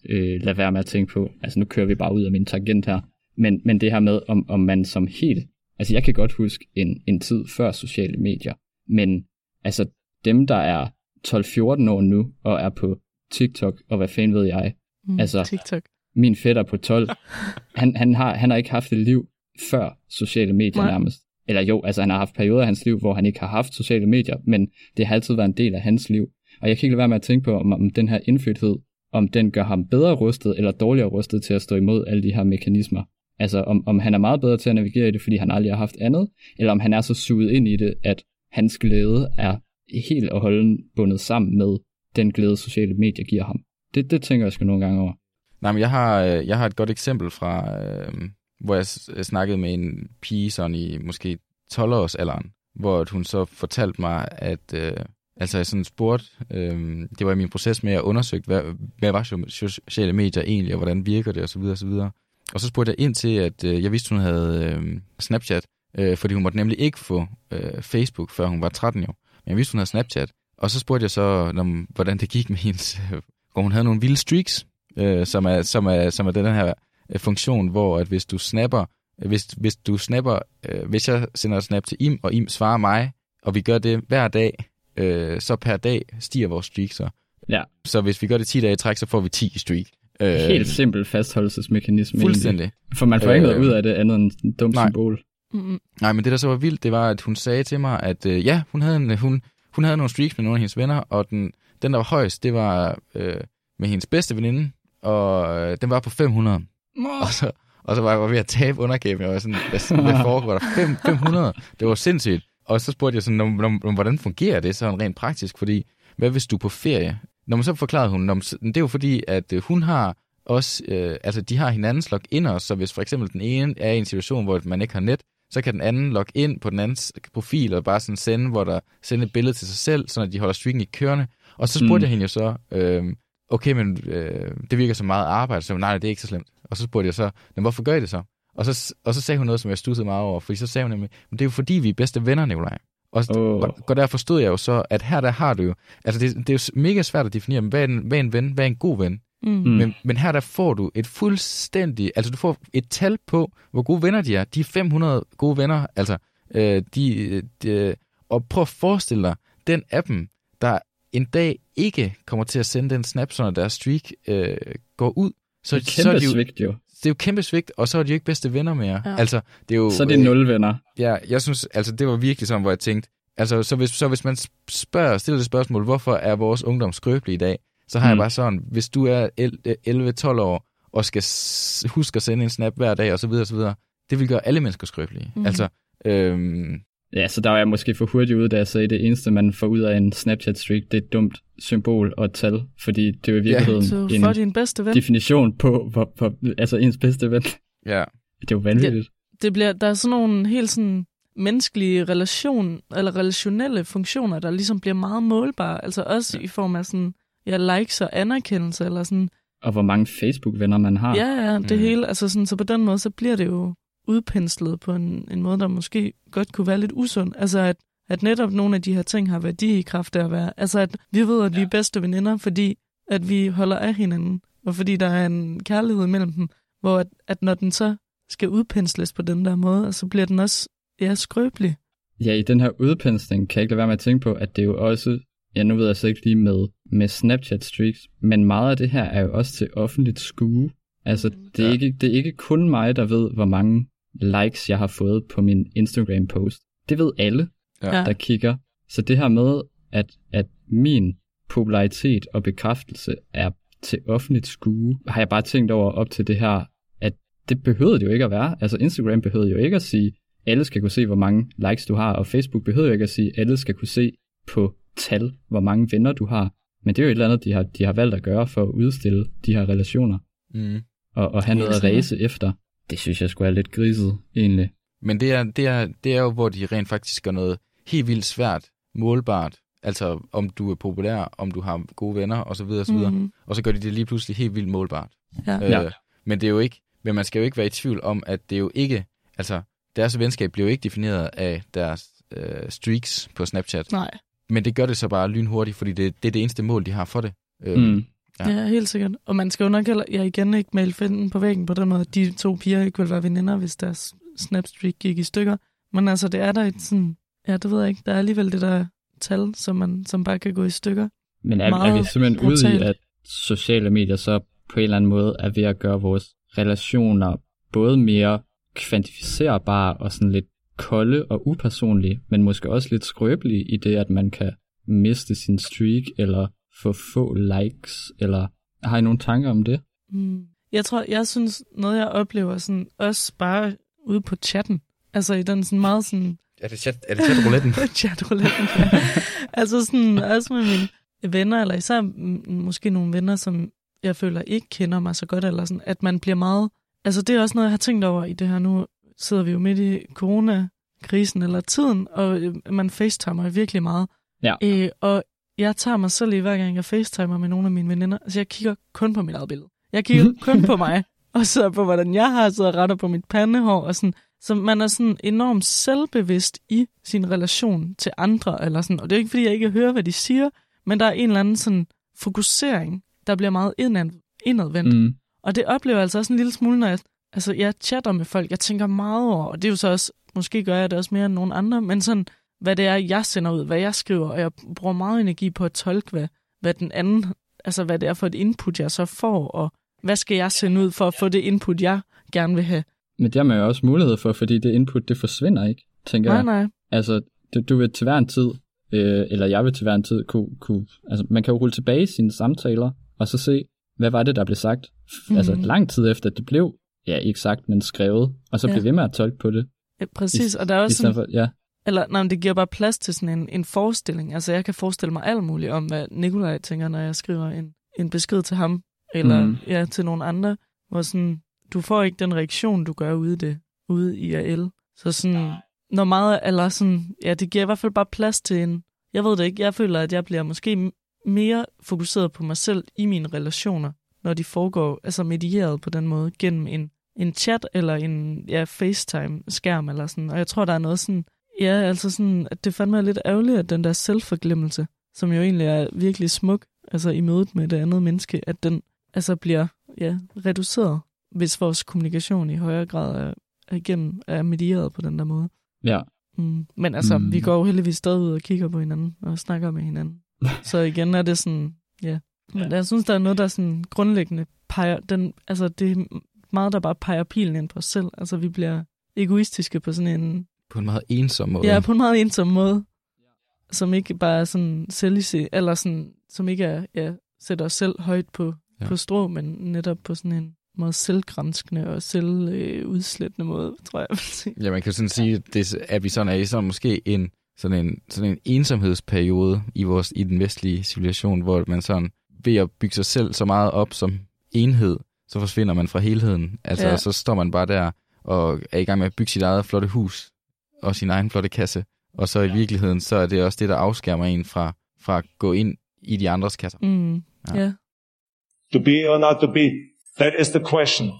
øh, lade være med at tænke på, altså nu kører vi bare ud af min tangent her, men, men det her med, om, om man som helt, altså jeg kan godt huske en, en tid før sociale medier, men altså dem, der er 12-14 år nu, og er på TikTok, og hvad fanden ved jeg, Mm. Altså- TikTok. Min fætter på 12, *laughs* han, han, har, han har ikke haft et liv før sociale medier Nej. nærmest. Eller jo, altså han har haft perioder af hans liv, hvor han ikke har haft sociale medier, men det har altid været en del af hans liv. Og jeg kan ikke lade være med at tænke på, om, om den her indfødthed, om den gør ham bedre rustet eller dårligere rustet til at stå imod alle de her mekanismer. Altså om, om han er meget bedre til at navigere i det, fordi han aldrig har haft andet, eller om han er så suget ind i det, at hans glæde er helt og holden bundet sammen med den glæde, sociale medier giver ham. Det, det tænker jeg sgu nogle gange over. Nej, men jeg har, øh, jeg har et godt eksempel fra, øh, hvor jeg øh, snakkede med en pige sådan i måske 12-års alderen, hvor hun så fortalte mig, at øh, altså jeg sådan spurgte, øh, det var i min proces med at undersøge, hvad, hvad var sociale medier egentlig, og hvordan virker det, og så videre, og så videre. Og så spurgte jeg ind til, at øh, jeg vidste, hun havde øh, Snapchat, øh, fordi hun måtte nemlig ikke få øh, Facebook, før hun var 13 år. Men jeg vidste, hun havde Snapchat. Og så spurgte jeg så, om, hvordan det gik med hendes... Øh, *laughs* hvor hun havde nogle vilde streaks, øh, som, er, som, er, som er den her øh, funktion, hvor at hvis du snapper, øh, hvis, hvis du snapper, øh, hvis jeg sender et snap til Im, og Im svarer mig, og vi gør det hver dag, øh, så per dag stiger vores streak så. Ja. Så hvis vi gør det 10 dage i træk, så får vi 10 i streak. Øh, Helt simpel fastholdelsesmekanisme. Fuldstændig. Egentlig. For man får ikke Øh, noget ud af det andet end en dum nej. symbol. Mm-mm. Nej, men det der så var vildt, det var, at hun sagde til mig, at øh, ja, hun havde, en, hun, hun havde nogle streaks med nogle af hendes venner, og den, den der var højst, det var, øh, med hendes bedste veninde, og øh, den var på 500. Og så, og så var jeg var ved at tabe undergæben. Jeg var sådan, hvad, hvad foregår der? Fem- 500? Det var sindssygt. Og så spurgte jeg sådan, "Nå, nå, nå, hvordan fungerer det sådan rent praktisk? Fordi, hvad hvis du er på ferie? Når man så forklarede hun, "Nå, det er jo fordi, at øh, hun har også, øh, altså de har hinandens login også, så hvis for eksempel den ene er i en situation, hvor man ikke har net, så kan den anden logge ind på den andens profil og bare sådan sende, hvor der sende et billede til sig selv, så de holder streaken i kørende. Og så spurgte Mm. jeg hende jo så, øh, okay, men øh, det virker så meget arbejde, så nej, det er ikke så slemt. Og så spurgte jeg så, men hvorfor gør I det så? Og så, og så sagde hun noget, som jeg stussede meget over, fordi så sagde hun nemlig, men det er jo fordi, vi er bedste venner, Nikolaj. Og, oh. og, der forstod jeg jo så, at her der har du jo, altså det, det er jo mega svært at definere, hvad er, en, hvad er en ven, hvad er en god ven? Mm. Mm. Men, men her der får du et fuldstændig, altså du får et tal på, hvor gode venner de er. De er 500 gode venner, altså, øh, de, de, og prøv at forestille dig, den af dem, der en dag ikke kommer til at sende den snap, så når deres streak øh, går ud, så, Det er så er kæmpe de jo, svigt jo. det er jo kæmpe svigt, og så er de jo ikke bedste venner mere. Ja. Altså, det er jo, Så er det nul venner. Ja, jeg synes, altså det var virkelig sådan, hvor jeg tænkte, altså så hvis, så hvis man spørger, stiller det spørgsmål, hvorfor er vores ungdom skrøbelig i dag, så har mm. jeg bare sådan, hvis du er el- 11-12 år, og skal huske at sende en snap hver dag, og så videre, og så videre, det vil gøre alle mennesker skrøbelige. Mm. Altså, øhm, Ja, så der var jeg måske for hurtigt ude, da jeg sagde, det eneste, man får ud af en Snapchat-streak, det er et dumt symbol og et tal, fordi det er jo i virkeligheden Så en for din bedste ven. definition på, hvor, hvor, altså ens bedste ven. ja, Det er jo vanvittigt. det bliver, der er sådan nogle helt sådan menneskelige relation, eller relationelle funktioner, der ligesom bliver meget målbare. Altså også ja. i form af sådan, ja, likes og anerkendelse, eller sådan, Og hvor mange Facebook-venner man har. ja, ja, det Mm. hele. Altså sådan, så på den måde, så bliver det jo udpenslet på en, en måde, der måske godt kunne være lidt usund. Altså at, at netop nogle af de her ting har værdi i kraft af at være. Altså at vi ved, at vi er bedste veninder, fordi at vi holder af hinanden, og fordi der er en kærlighed mellem dem, hvor at, at når den så skal udpensles på den der måde, så bliver den også ja, skrøbelig. Ja, i den her udpensning kan jeg ikke lade være med at tænke på, at det er jo også, ja nu ved jeg så ikke lige med, med Snapchat streaks, men meget af det her er jo også til offentligt skue. Altså, det er, Ja. ikke, det er ikke kun mig, der ved, hvor mange likes jeg har fået på min Instagram-post. Det ved alle, Ja. der kigger. Så det her med, at, at min popularitet og bekræftelse er til offentligt skue, har jeg bare tænkt over op til det her, at det behøvede det jo ikke at være. Altså Instagram behøvede jo ikke at sige, alle skal kunne se, hvor mange likes du har, og Facebook behøver jo ikke at sige, alle skal kunne se på tal, hvor mange venner du har. Men det er jo et eller andet, de har, de har valgt at gøre for at udstille de her relationer, mm. og, og have noget at ræse efter. Det synes jeg skulle er lidt griset, egentlig. Men det er, det, er, det er jo, hvor de rent faktisk gør noget helt vildt svært, målbart. Altså, om du er populær, om du har gode venner, og så videre, og så videre. Og så gør de det lige pludselig helt vildt målbart. Ja. Ja. Øh, men det er jo ikke, men man skal jo ikke være i tvivl om, at det er jo ikke, altså, deres venskab bliver jo ikke defineret af deres øh, streaks på Snapchat. Nej, Men det gør det så bare lynhurtigt, fordi det, det er det eneste mål, de har for det. Øh, Mm. Ja. ja. helt sikkert. Og man skal jo nok heller, jeg igen ikke male finden på væggen på den måde, at de to piger ikke ville være veninder, hvis deres snapstreak gik i stykker. Men altså, det er der et sådan, ja, det ved jeg ikke, der er alligevel det der tal, som, man, som bare kan gå i stykker. Men er, er vi simpelthen ude i, brutalt. at sociale medier så på en eller anden måde er ved at gøre vores relationer både mere kvantificerbare og sådan lidt kolde og upersonlige, men måske også lidt skrøbelige i det, at man kan miste sin streak eller få få likes, eller har I nogle tanker om det? Mm. Jeg tror, jeg synes, noget jeg oplever sådan, også bare ude på chatten, altså i den sådan meget sådan Er det chat, er det chat-rouletten? *laughs* chatrouletten. Ja. *laughs* altså sådan, også med mine venner, eller især måske nogle venner, som jeg føler ikke kender mig så godt, eller sådan, at man bliver meget... Altså det er også noget, jeg har tænkt over i det her. Nu sidder vi jo midt i coronakrisen eller tiden, og øh, man facetimer virkelig meget. Ja. Øh, og jeg tager mig selv i, hver gang jeg facetimer med nogle af mine veninder. Altså jeg kigger kun på mit eget billede. Jeg kigger *laughs* kun på mig, og så på, hvordan jeg har siddet og retter på mit pandehår, og sådan, så man er sådan enormt selvbevidst i sin relation til andre, eller sådan, og det er ikke, fordi jeg ikke hører, hvad de siger, men der er en eller anden sådan fokusering, der bliver meget indad, indadvendt. Mm. Og det oplever jeg altså også en lille smule, når jeg, altså, jeg chatter med folk, jeg tænker meget over, og det er jo så også, måske gør jeg det også mere end nogen andre, men sådan, hvad det er, jeg sender ud, hvad jeg skriver, og jeg bruger meget energi på at tolke, hvad, hvad den anden, altså hvad det er for et input, jeg så får, og hvad skal jeg sende ud for at få det input, jeg gerne vil have. Men det har man jo også mulighed for, fordi det input, det forsvinder ikke, tænker Nej, jeg. nej. Altså, du, du vil til hver en tid, øh, eller jeg vil til hver en tid kunne, kunne, altså man kan jo rulle tilbage i sine samtaler, og så se, hvad var det, der blev sagt? Mm. Altså lang tid efter det blev, ja ikke sagt, men skrevet, og så Ja. blev ved med at tolke på det. Ja, præcis, I- og der er også sådan, for, ja. Eller, nej, men det giver bare plads til sådan en, en forestilling. Altså, jeg kan forestille mig alt muligt om, hvad Nikolaj tænker, når jeg skriver en, en besked til ham, eller Mm. ja, til nogle andre, hvor sådan, du får ikke den reaktion, du gør ude, i det, ude i AL. Så sådan, når meget, eller sådan, ja, det giver i hvert fald bare plads til en, jeg ved det ikke, jeg føler, at jeg bliver måske mere fokuseret på mig selv i mine relationer, når de foregår, altså medieret på den måde, gennem en, en chat eller en ja, FaceTime-skærm eller sådan. Og jeg tror, der er noget sådan, ja, altså sådan, at det fandme er lidt ærgerligt, at den der selvforglemmelse, som jo egentlig er virkelig smuk, altså i mødet med det andet menneske, at den altså bliver ja, reduceret, hvis vores kommunikation i højere grad er, er igennem, er medieret på den der måde. ja. Mm. Men altså, Mm. vi går jo heldigvis stadig ud og kigger på hinanden og snakker med hinanden. *laughs* Så igen er det sådan, ja. Men jeg synes, der er noget, der sådan grundlæggende peger, den, altså det er meget, der bare peger pilen ind på os selv. Altså vi bliver egoistiske på sådan en, På en meget ensom måde. ja, på en meget ensom måde, som ikke bare er sådan selvise, eller sådan, som ikke er, ja, sætter os selv højt på, Ja. på strå, men netop på sådan en meget selvgranskende og selvudslættende måde, tror jeg. Ja, man kan sådan sige, at, det, at vi sådan er i sådan måske en, sådan en, sådan en ensomhedsperiode i, vores, i den vestlige civilisation, hvor man sådan ved at bygge sig selv så meget op som enhed, så forsvinder man fra helheden. Altså. Ja. så står man bare der og er i gang med at bygge sit eget flotte hus og sin egen flotte kasse. Og så i virkeligheden, så er det også det, der afskærmer en fra, fra at gå ind i de andres kasser. Mm. Ja. Ja. To be or not to be, that is the question.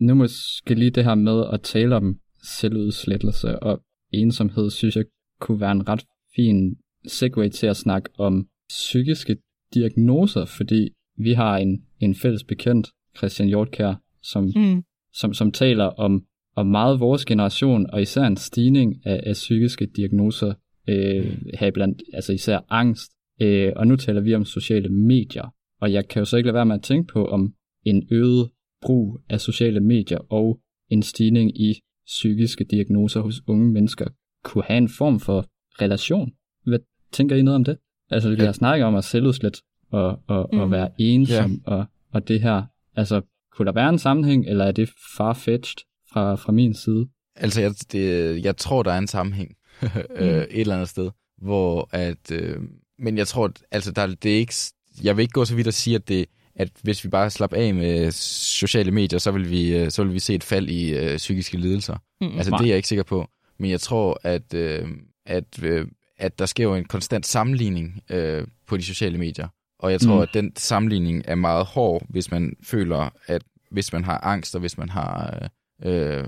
Nu måske lige det her med at tale om selvudslettelse og ensomhed, synes jeg kunne være en ret fin segue til at snakke om psykiske diagnoser, fordi vi har en, en fælles bekendt, Christian Hjortkær, som, Mm. som, som taler om, om meget vores generation, og især en stigning af, af psykiske diagnoser, øh, her blandt, altså især angst. Øh, og nu taler vi om sociale medier, og jeg kan jo så ikke lade være med at tænke på, om en øget brug af sociale medier og en stigning i psykiske diagnoser hos unge mennesker kunne have en form for relation. Hvad tænker I noget om det? Altså, vi Ja. har snakket om at selvudslet og, og, mm. og være ensom og, og det her. Altså, kunne der være en sammenhæng, eller er det farfetched fra, fra min side? Altså, jeg, det, jeg tror, der er en sammenhæng *laughs* øh, et eller andet sted, hvor at... Øh, men jeg tror, altså, der, det er ikke... Jeg vil ikke gå så vidt at sige, at, det, at hvis vi bare slapper af med sociale medier, så vil vi, øh, så vil vi se et fald i øh, psykiske lidelser. Mm. Altså, Nej. det er jeg ikke sikker på. Men jeg tror, at, øh, at, øh, at der sker jo en konstant sammenligning øh, på de sociale medier. Og jeg tror, Mm. mm. at den sammenligning er meget hård, hvis man føler, at hvis man har angst, og hvis man har øh, øh,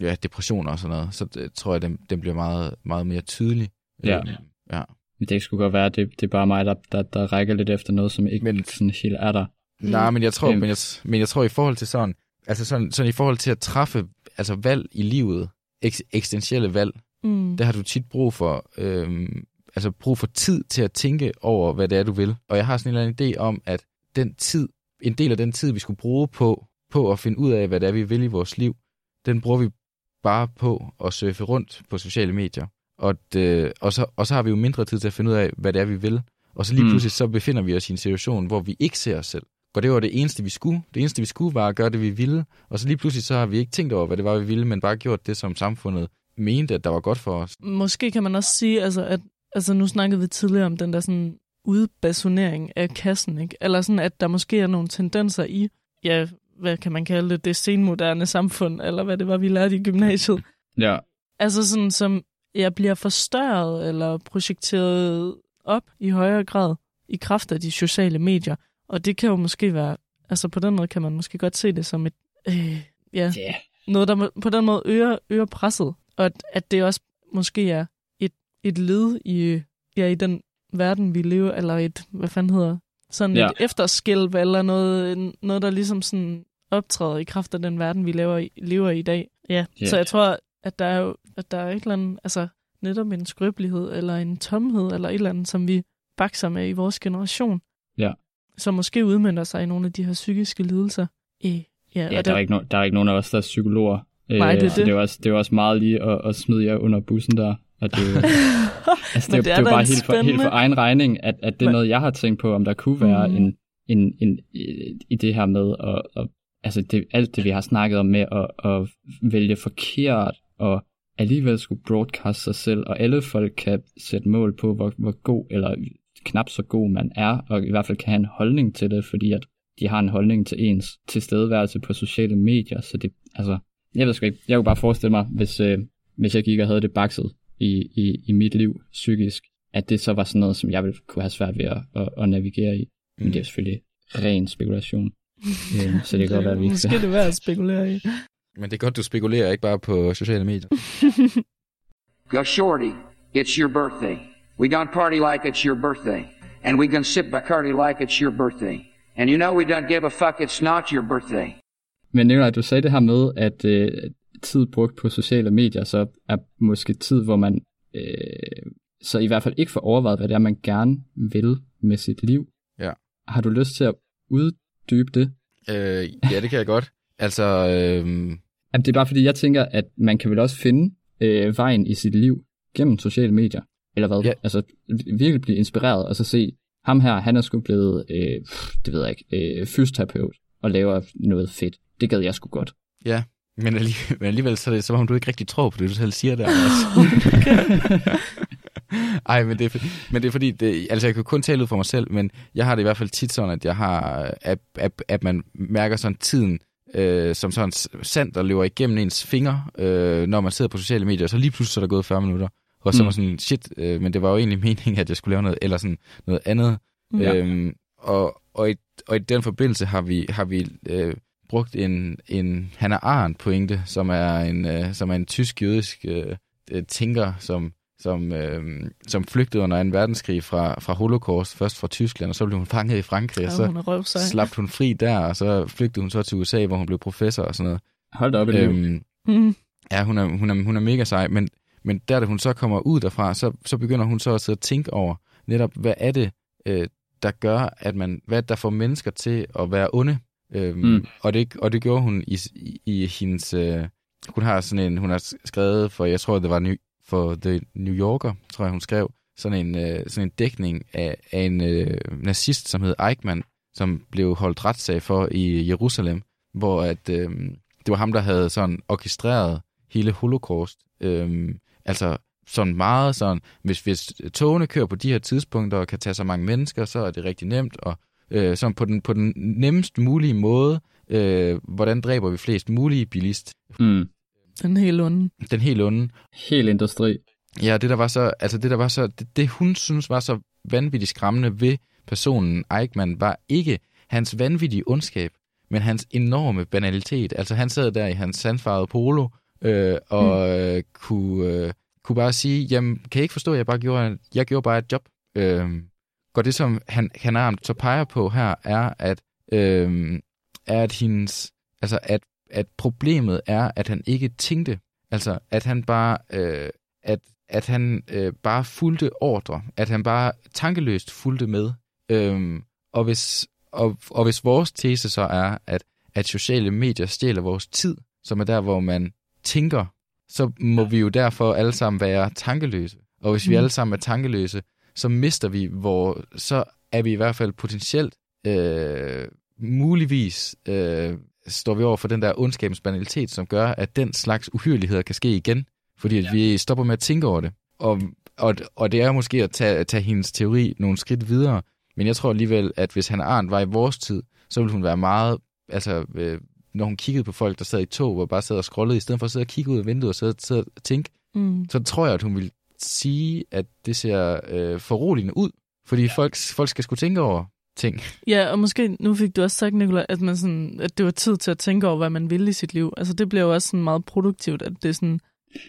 ja, depressioner og sådan noget, så det, tror jeg, den, den bliver meget, meget mere tydelig. Ja. Øh, ja. Men det skulle godt være, det, det er bare mig, der, der, der rækker lidt efter noget, som ikke Men- men, sådan helt er der. Nej, men jeg tror, Øhm. men jeg, men jeg tror i forhold til sådan, altså sådan, sådan i forhold til at træffe altså valg i livet, eks, eksistentielle valg, Mm. der har du tit brug for, øhm, altså brug for tid til at tænke over, hvad det er, du vil. Og jeg har sådan en eller anden idé om, at den tid, en del af den tid, vi skulle bruge på, på at finde ud af, hvad det er, vi vil i vores liv, den bruger vi bare på at surfe rundt på sociale medier. Og, det, og, så, og så har vi jo mindre tid til at finde ud af, hvad det er, vi vil. Og så lige Mm. pludselig så befinder vi os i en situation, hvor vi ikke ser os selv. Og det var det eneste, vi skulle. Det eneste, vi skulle, var at gøre det, vi ville. Og så lige pludselig så har vi ikke tænkt over, hvad det var, vi ville, men bare gjort det, som samfundet mente, at der var godt for os. Måske kan man også sige, altså, at altså, nu snakkede vi tidligere om den der sådan udbasonering af kassen, ikke? Eller sådan, at der måske er nogle tendenser i, ja, hvad kan man kalde det, det senmoderne samfund, eller hvad det var, vi lærte i gymnasiet. Ja, Altså sådan, som jeg bliver forstørret eller projekteret op i højere grad i kraft af de sociale medier. Og det kan jo måske være, altså på den måde kan man måske godt se det som et, øh, ja, yeah. noget, der på den måde øger, øger presset. Og at, at det også måske er et, et led i, ja, i den verden, vi lever, eller et, hvad fanden hedder, sådan Ja. et efterskælv, eller noget, noget, der ligesom sådan optræder i kraft af den verden, vi lever i, lever i i dag. Ja, Ja. så jeg tror, at der er jo at der er et eller andet, altså netop en skrøbelighed, eller en tomhed, eller et eller andet, som vi bakser med i vores generation. Ja. Som måske udmyndter sig i nogle af de her psykiske lidelser. Øh, ja, Ja, og der er, ikke no, der er ikke nogen af os, der er psykologer. Nej, det er så det. det er jo også, det er også meget lige at, at smide jer under bussen der. Og det, *laughs* altså, det, det er det er jo bare helt for, helt for egen regning, at, at det er Men- noget, jeg har tænkt på, om der kunne være Mhm. en, en, en, i- det her med at, at altså det, alt det, vi har snakket om med at, at vælge forkert og alligevel skulle broadcast sig selv, og alle folk kan sætte mål på, hvor, hvor god eller knap så god man er, og i hvert fald kan have en holdning til det, fordi at de har en holdning til ens tilstedeværelse på sociale medier, så det, altså, jeg ved sgu ikke, jeg kunne bare forestille mig, hvis, øh, hvis jeg gik og havde det bakset i, i, i mit liv psykisk, at det så var sådan noget, som jeg ville kunne have svært ved at, at, at navigere i. Men det er jo selvfølgelig ren spekulation. *laughs* Øh, så det kan godt være, at vi ikke Måske det værd at spekulere i. Men det er godt, du spekulerer ikke bare på sociale medier. *laughs* Go, Shorty, it's your birthday. We gonna party like it's your birthday. And we gonna sip Bacardi like it's your birthday. And you know we don't give a fuck, it's not your birthday. Men Nikolaj, du sagde det her med, at øh, tid brugt på sociale medier, så er måske tid, hvor man øh, så i hvert fald ikke får overvejet, hvad det er, man gerne vil med sit liv. Ja. Har du lyst til at uddybe det? Øh, ja, det kan jeg godt. *laughs* Altså, øh, Jamen, det er bare fordi, jeg tænker, at man kan vel også finde øh, vejen i sit liv gennem sociale medier. Eller hvad? Ja. Altså virkelig blive inspireret, og så se, ham her, han er sgu blevet, øh, det ved jeg ikke, øh, fysioterapeut, og laver noget fedt. Det gad jeg sgu godt. ja. Men alligevel, men alligevel så er det som om, du ikke rigtig tror på det, du selv siger der. Altså. *laughs* Ej, men det, er, men det er fordi, det, altså jeg kan kun tale ud for mig selv, men jeg har det i hvert fald tit sådan, at jeg har, at, at, at man mærker sådan tiden, øh, som sådan sand, der løber igennem ens fingre, øh, når man sidder på sociale medier, og så lige pludselig så er der gået 40 minutter. Og så Mm. var sådan, shit, øh, men det var jo egentlig meningen, at jeg skulle lave noget, eller sådan noget andet. Ja. Øhm, og, og, i, og i den forbindelse har vi, har vi øh, brugt en, en Hannah Arendt pointe, som er en, øh, som er en tysk-jødisk øh, øh, tænker, som, som, øh, som flygtede under en verdenskrig fra, fra Holocaust, først fra Tyskland, og så blev hun fanget i Frankrig, og Ja, så slap hun fri der, og så flygtede hun så til USA, hvor hun blev professor og sådan noget. Hold da op. Øhm, Øhm, Mm. Ja, hun er, hun er, hun er mega sej, men, men der, da hun så kommer ud derfra, så, så begynder hun så at sidde og tænke over, netop, hvad er det, øh, der gør, at man, hvad der får mennesker til at være onde. Øhm, Mm. og, det, og det gjorde hun i, i, i hendes, øh, hun har sådan en, hun har skrevet for, jeg tror, det var New, for The New Yorker, tror jeg, hun skrev, sådan en, øh, sådan en dækning af, af en øh, nazist, som hed Eichmann, som blev holdt retssag for i Jerusalem, hvor at, øh, det var ham, der havde sådan orkestreret hele holocaust. Øhm, altså sådan meget sådan, hvis, hvis togene kører på de her tidspunkter og kan tage så mange mennesker, så er det rigtig nemt, og øh, sådan på den, på den nemmest mulige måde, øh, hvordan dræber vi flest mulige bilist? mm, Den helt onde. Den helt onde. helt industri. Ja, det der var så, altså det der var så, det, det hun synes var så vanvittigt skræmmende ved personen Eichmann, var ikke hans vanvittige ondskab, men hans enorme banalitet. Altså han sad der i hans sandfarvede polo, øh, og øh, kunne, øh, kunne bare sige, jamen, kan I ikke forstå, at jeg bare gjorde, jeg gjorde bare et job. Øh, og det, som han, han armt så peger på her, er, at, øh, er, at hendes, altså, at, at problemet er, at han ikke tænkte, altså, at han bare, øh, at, at han øh, bare fulgte ordre, at han bare tankeløst fulgte med. Øhm, og, hvis, og, og hvis vores tese så er, at, at sociale medier stjæler vores tid, som er der, hvor man tænker, så må vi jo derfor alle sammen være tankeløse. Og hvis vi Mm. alle sammen er tankeløse, så mister vi, hvor så er vi i hvert fald potentielt, øh, muligvis øh, står vi over for den der ondskabens banalitet, som gør, at den slags uhyrligheder kan ske igen, fordi at vi stopper med at tænke over det. Og, og, og det er måske at tage, tage hendes teori nogle skridt videre, men jeg tror alligevel, at hvis han Arndt var i vores tid, så ville hun være meget, altså øh, når hun kiggede på folk, der sad i tog, og bare sad og scrollede, i stedet for at sidde og kigge ud af vinduet og sidde, sidde og tænke, Mm. så tror jeg, at hun vil sige, at det ser øh, foruroligende ud. Fordi folk, folk skal skulle tænke over ting. Ja, og måske, nu fik du også sagt, Nicolai, at, man sådan, at det var tid til at tænke over, hvad man vil i sit liv. Altså det bliver jo også sådan meget produktivt, at det er sådan,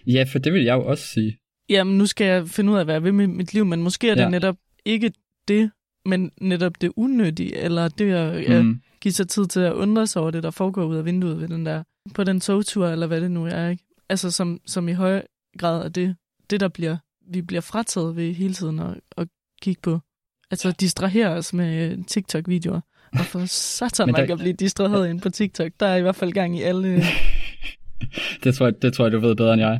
Ja, for det vil jeg jo også sige. jamen nu skal jeg finde ud af, hvad jeg vil med mit liv, men måske er det Ja. netop ikke det, men netop det unødige, eller det at ja, Mm. give sig tid til at undre sig over det, der foregår ud af vinduet ved den der, på den togtur, eller hvad det nu er, ikke? Altså som, som i høj grad er det, det der bliver, vi bliver frataget ved hele tiden at, at kigge på. Altså distrahere os med øh, TikTok-videoer. Og for *laughs* satan, man der- kan blive distraheret ind på TikTok. Der er i hvert fald gang i alle... *laughs* det, tror jeg, det tror jeg, du ved bedre end jeg.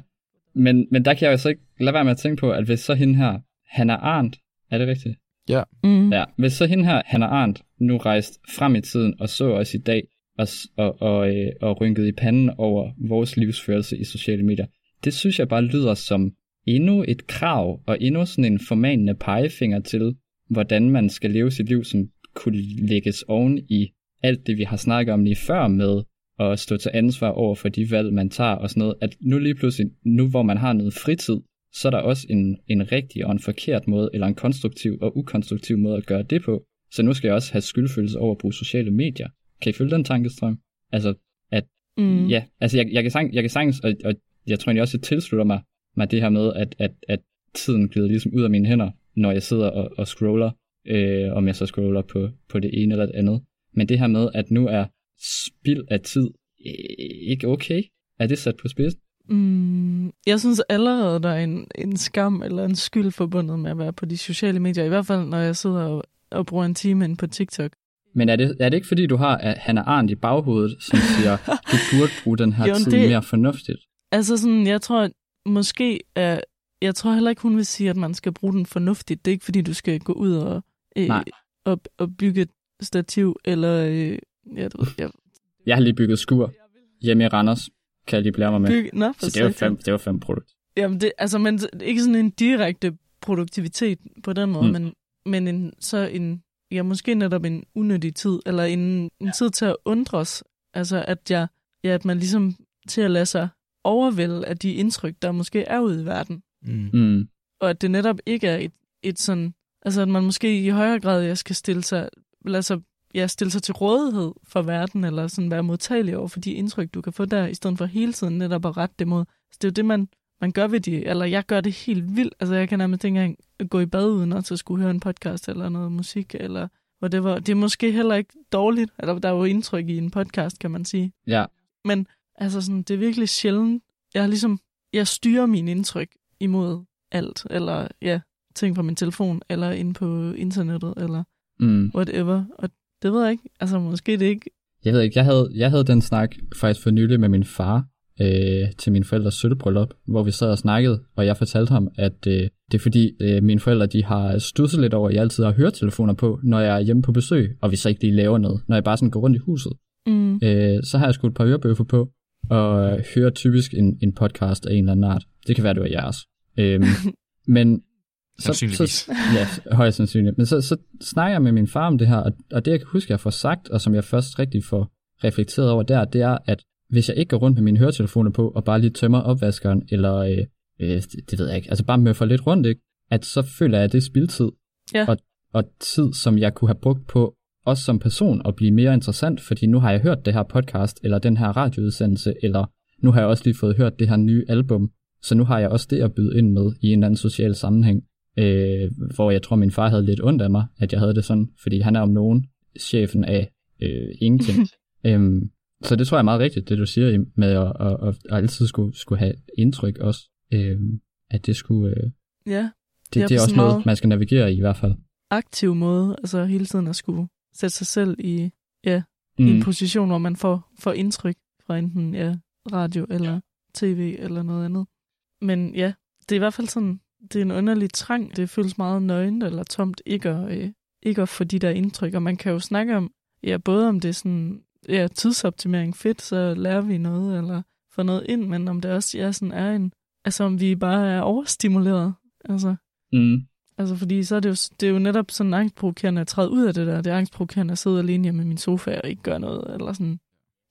Men, men der kan jeg jo så ikke lade være med at tænke på, at hvis så hende her, Hannah Arndt, er det rigtigt? Ja. Mm. Ja, hvis så hende her, Hannah Arndt, nu rejst frem i tiden og så os i dag, og, og, og, øh, og rynket i panden over vores livsførelse i sociale medier, det synes jeg bare lyder som endnu et krav, og endnu sådan en formanende pegefinger til, hvordan man skal leve sit liv, som kunne lægges oven i alt det, vi har snakket om lige før med at stå til ansvar over for de valg, man tager og sådan noget, at nu lige pludselig, nu hvor man har noget fritid, så er der også en, en rigtig og en forkert måde, eller en konstruktiv og ukonstruktiv måde at gøre det på. Så nu skal jeg også have skyldfølelse over at bruge sociale medier. Kan I følge den tankestrøm? Altså, at, Mm. ja, altså jeg, jeg, kan sang, jeg kan sagtens, og, og jeg tror egentlig også, jeg tilslutter mig, mig det her med, at, at, at tiden glider ligesom ud af mine hænder, når jeg sidder og, og scroller, øh, om jeg så scroller på, på det ene eller det andet. Men det her med, at nu er spild af tid øh, ikke okay, er det sat på spidsen? Mm, jeg synes allerede, der er en, en skam eller en skyld forbundet med at være på de sociale medier. I hvert fald, når jeg sidder og, og bruger en time inde på TikTok. Men er det, er det ikke fordi, du har at Hannah Arndt i baghovedet, som siger, *laughs* du burde bruge den her Jo, tid det- mere fornuftigt? Altså sådan, jeg tror, måske er... Jeg tror heller ikke, hun vil sige, at man skal bruge den fornuftigt. Det er ikke, fordi du skal gå ud og, øh, Nej. og, og bygge et stativ, eller... Øh, jeg, ved, jeg, Jeg har lige bygget skur hjemme i Randers, kan jeg lige blære mig med. bygge, nå, Så det var fem, det var fem produkt. Jamen, det, altså, men ikke sådan en direkte produktivitet på den måde, Mm. men, men en, så en, ja, måske netop en unødig tid, eller en, en tid til at undres. Altså, at, jeg, ja, at man ligesom til at lade sig overvælde af de indtryk, der måske er ude i verden. Mm. Mm. Og at det netop ikke er et, et sådan, altså at man måske i højere grad jeg skal stille sig, lade sig ja, stille sig til rådighed for verden, eller sådan være modtagelig over for de indtryk, du kan få der, i stedet for hele tiden netop at rette det mod. Så det er jo det, man, man gør ved de, eller jeg gør det helt vildt. Altså jeg kan nærmest ikke engang gå i bad uden at så skulle høre en podcast eller noget musik, eller whatever. Det er måske heller ikke dårligt, eller der er jo indtryk i en podcast, kan man sige. Ja, Men altså sådan, det er virkelig sjældent. Jeg ligesom, jeg styrer mine indtryk imod alt, eller ja, ting fra min telefon, eller ind på internettet, eller mm. whatever. Og det ved jeg ikke. Altså, måske det ikke... Jeg ved ikke, jeg havde, jeg havde den snak faktisk for nylig med min far øh, til min forældres sølvbryllup, hvor vi sad og snakkede, og jeg fortalte ham, at øh, det er fordi øh, mine forældre de har stusset lidt over, at jeg altid har høretelefoner på, når jeg er hjemme på besøg, og vi så ikke lige laver noget, når jeg bare sådan går rundt i huset. Mm, Øh, så har jeg sgu et par hørebøffer på, og hører typisk en, en podcast af en eller anden art. Det kan være, det var jeres. Øhm, *laughs* men så, så, ja, højst sandsynligt. Men så, så snakker jeg med min far om det her, og, og det jeg kan huske, jeg får sagt, og som jeg først rigtig får reflekteret over der, det er, at hvis jeg ikke går rundt med mine høretelefoner på, og bare lige tømmer opvaskeren, eller øh, øh, det, det ved jeg ikke, altså bare møffer lidt rundt, ikke? at så føler jeg, at det er spildtid. Ja. Og, og tid, som jeg kunne have brugt på, også som person, at blive mere interessant, fordi nu har jeg hørt det her podcast, eller den her radioudsendelse, eller nu har jeg også lige fået hørt det her nye album, så nu har jeg også det at byde ind med i en eller anden social sammenhæng, øh, hvor jeg tror, min far havde lidt ondt af mig, at jeg havde det sådan, fordi han er om nogen chefen af øh, ingenting. *laughs* øhm, så det tror jeg er meget rigtigt, det du siger med at, at, at, at altid skulle, skulle have indtryk også, øh, at det skulle, øh, ja, det, det er på også sådan noget, man skal navigere i i hvert fald. aktiv måde, altså hele tiden at skulle sætte sig selv i, ja, mm. i en position, hvor man får, får indtryk fra enten ja, radio eller tv eller noget andet. Men ja, det er i hvert fald sådan, det er en underlig trang. Det føles meget nøgent eller tomt ikke at, øh, ikke at få de der indtryk. Og man kan jo snakke om, ja, både om det er sådan, ja, tidsoptimering fedt, så lærer vi noget eller får noget ind, men om det også ja, sådan er en, altså om vi bare er overstimuleret. Altså, Mm. Altså, fordi så er det jo, det er jo netop sådan angstprovokerende at træde ud af det der. Det er angstprovokerende at sidde alene hjemme i min sofa og ikke gøre noget, eller sådan.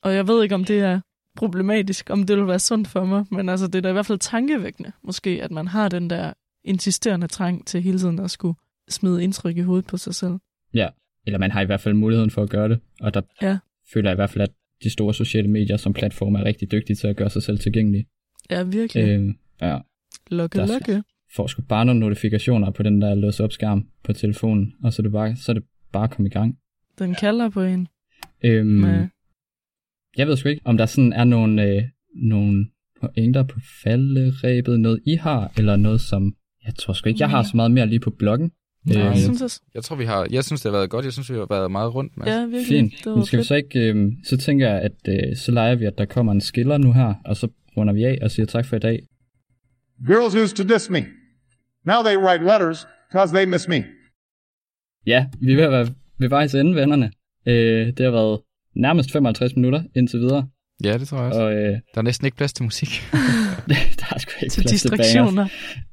Og jeg ved ikke, om det er problematisk, om det vil være sundt for mig, men altså, det er da i hvert fald tankevækkende, måske, at man har den der insisterende trang til hele tiden at skulle smide indtryk i hovedet på sig selv. Ja, eller man har i hvert fald muligheden for at gøre det, og der Ja. føler jeg i hvert fald, at de store sociale medier som platform er rigtig dygtige til at gøre sig selv tilgængelige. Ja, virkelig. Øh, ja, Lokke, der- lokke. Får sgu bare nogle notifikationer på den der låse op skærm på telefonen, og så er det bare, så er det bare komme i gang. Den kalder på en. Øhm, Med, Jeg ved sgu ikke, om der sådan er nogle, øh, nogle pointer på falderæbet, noget I har, eller noget som, jeg tror sgu ikke, jeg har så meget mere lige på bloggen. Nej, Øh, jeg synes også, Jeg tror, vi har... Jeg synes, det har været godt. Jeg synes, vi har været meget rundt med. ja, virkelig. Fint. Men skal vi så ikke, øh, så tænker jeg, at øh, så leger vi, at der kommer en skiller nu her, og så runder vi af og siger tak for i dag. Girls used to diss me. Now they write letters because they miss me. ja, vi er ved at være ved vejs ende, vennerne. Øh, det har været nærmest 55 minutter indtil videre. Ja, det tror jeg også. Og øh, Der er næsten ikke plads til musik. *laughs* der er sgu ikke Til plads distraktioner.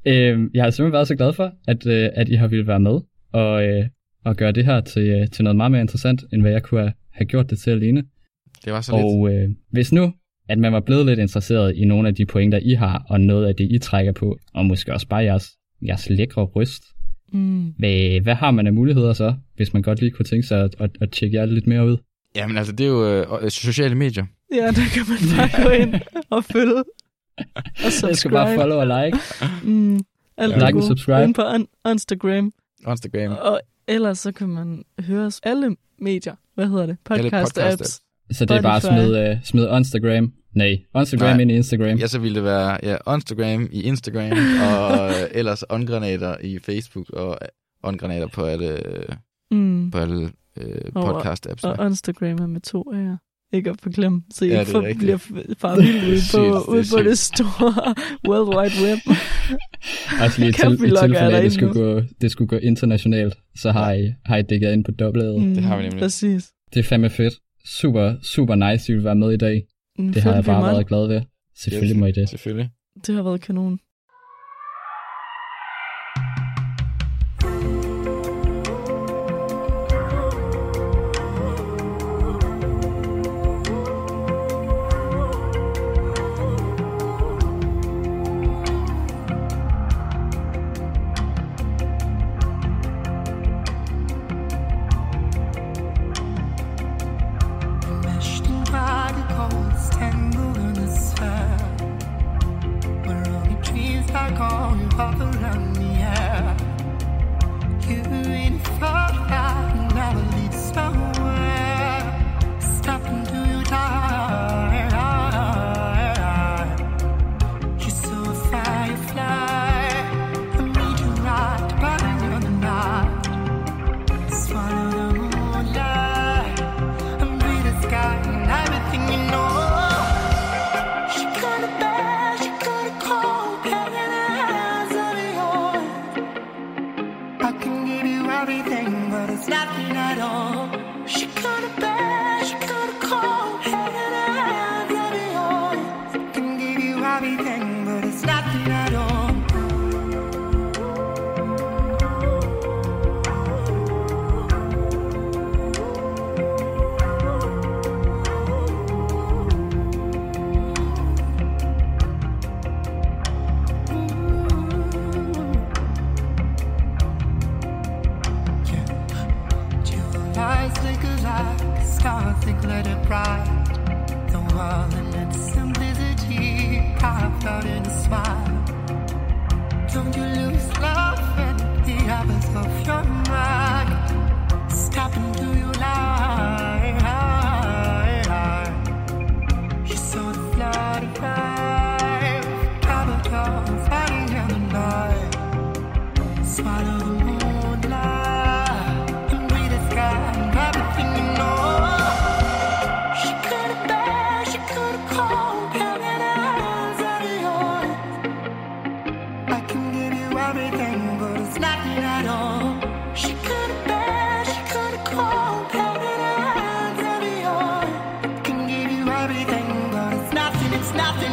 Øh, jeg har simpelthen været så glad for, at, øh, at I har ville være med og, øh, og gøre det her til, øh, til noget meget mere interessant, end hvad jeg kunne have, have gjort det til alene. Det var så lidt. Og øh, hvis nu, at man var blevet lidt interesseret i nogle af de pointer, I har, og noget af det, I trækker på, og måske også bare jeres, jeres lækre bryst, Mm. hvad, hvad har man af muligheder så, hvis man godt lige kunne tænke sig at, at, at tjekke jer lidt mere ud? Jamen altså, det er jo øh, sociale medier. Ja, der kan man bare *laughs* gå ind og følge. *laughs* Og Jeg skal bare subscribe. follow og like. Mm, alt Like det and gode. subscribe. Ind på on- Instagram. Instagram. Og ellers så kan man høre os alle medier. Hvad hedder det? Podcast, podcast apps. Så det er bare smide, uh, smide Instagram. Nej, Instagram Nej. ind i Instagram. Ja, så ville det være ja, Instagram i Instagram, *laughs* og øh, ellers åndgranater i Facebook, og øh, åndgranater på alle, Mm. på alle øh, Og- podcast-apps. Og Instagram er med to A'er. Ikke at forglemme, så I Ja, rigtigt. bliver f- far vild *laughs* ude Sygt, på, det ude på det store *laughs* World Wide Web. Også lige til, i tilfælde af, det skulle, gå, det skulle gå internationalt, så har I, har I dækket ind på dobbelt. Mm, Det har vi nemlig. Præcis. Det er fandme fedt. Super, super nice, at I vil være med i dag. Det har jeg bare måtte. været glad ved. Selvfølgelig må I det. Selvfølgelig. Det har været kanon.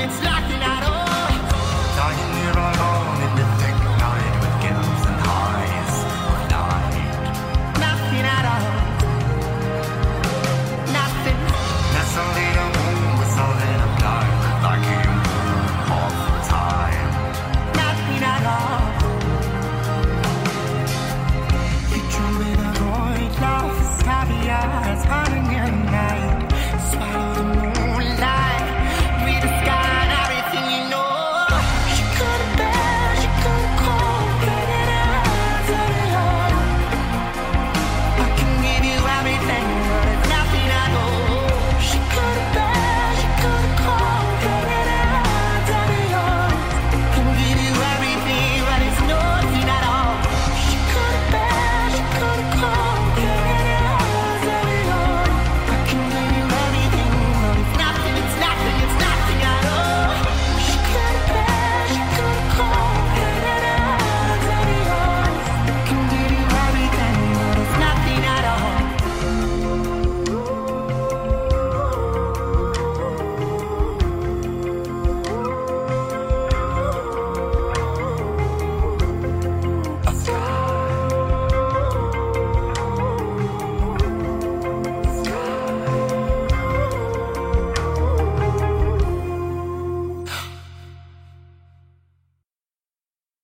it's not.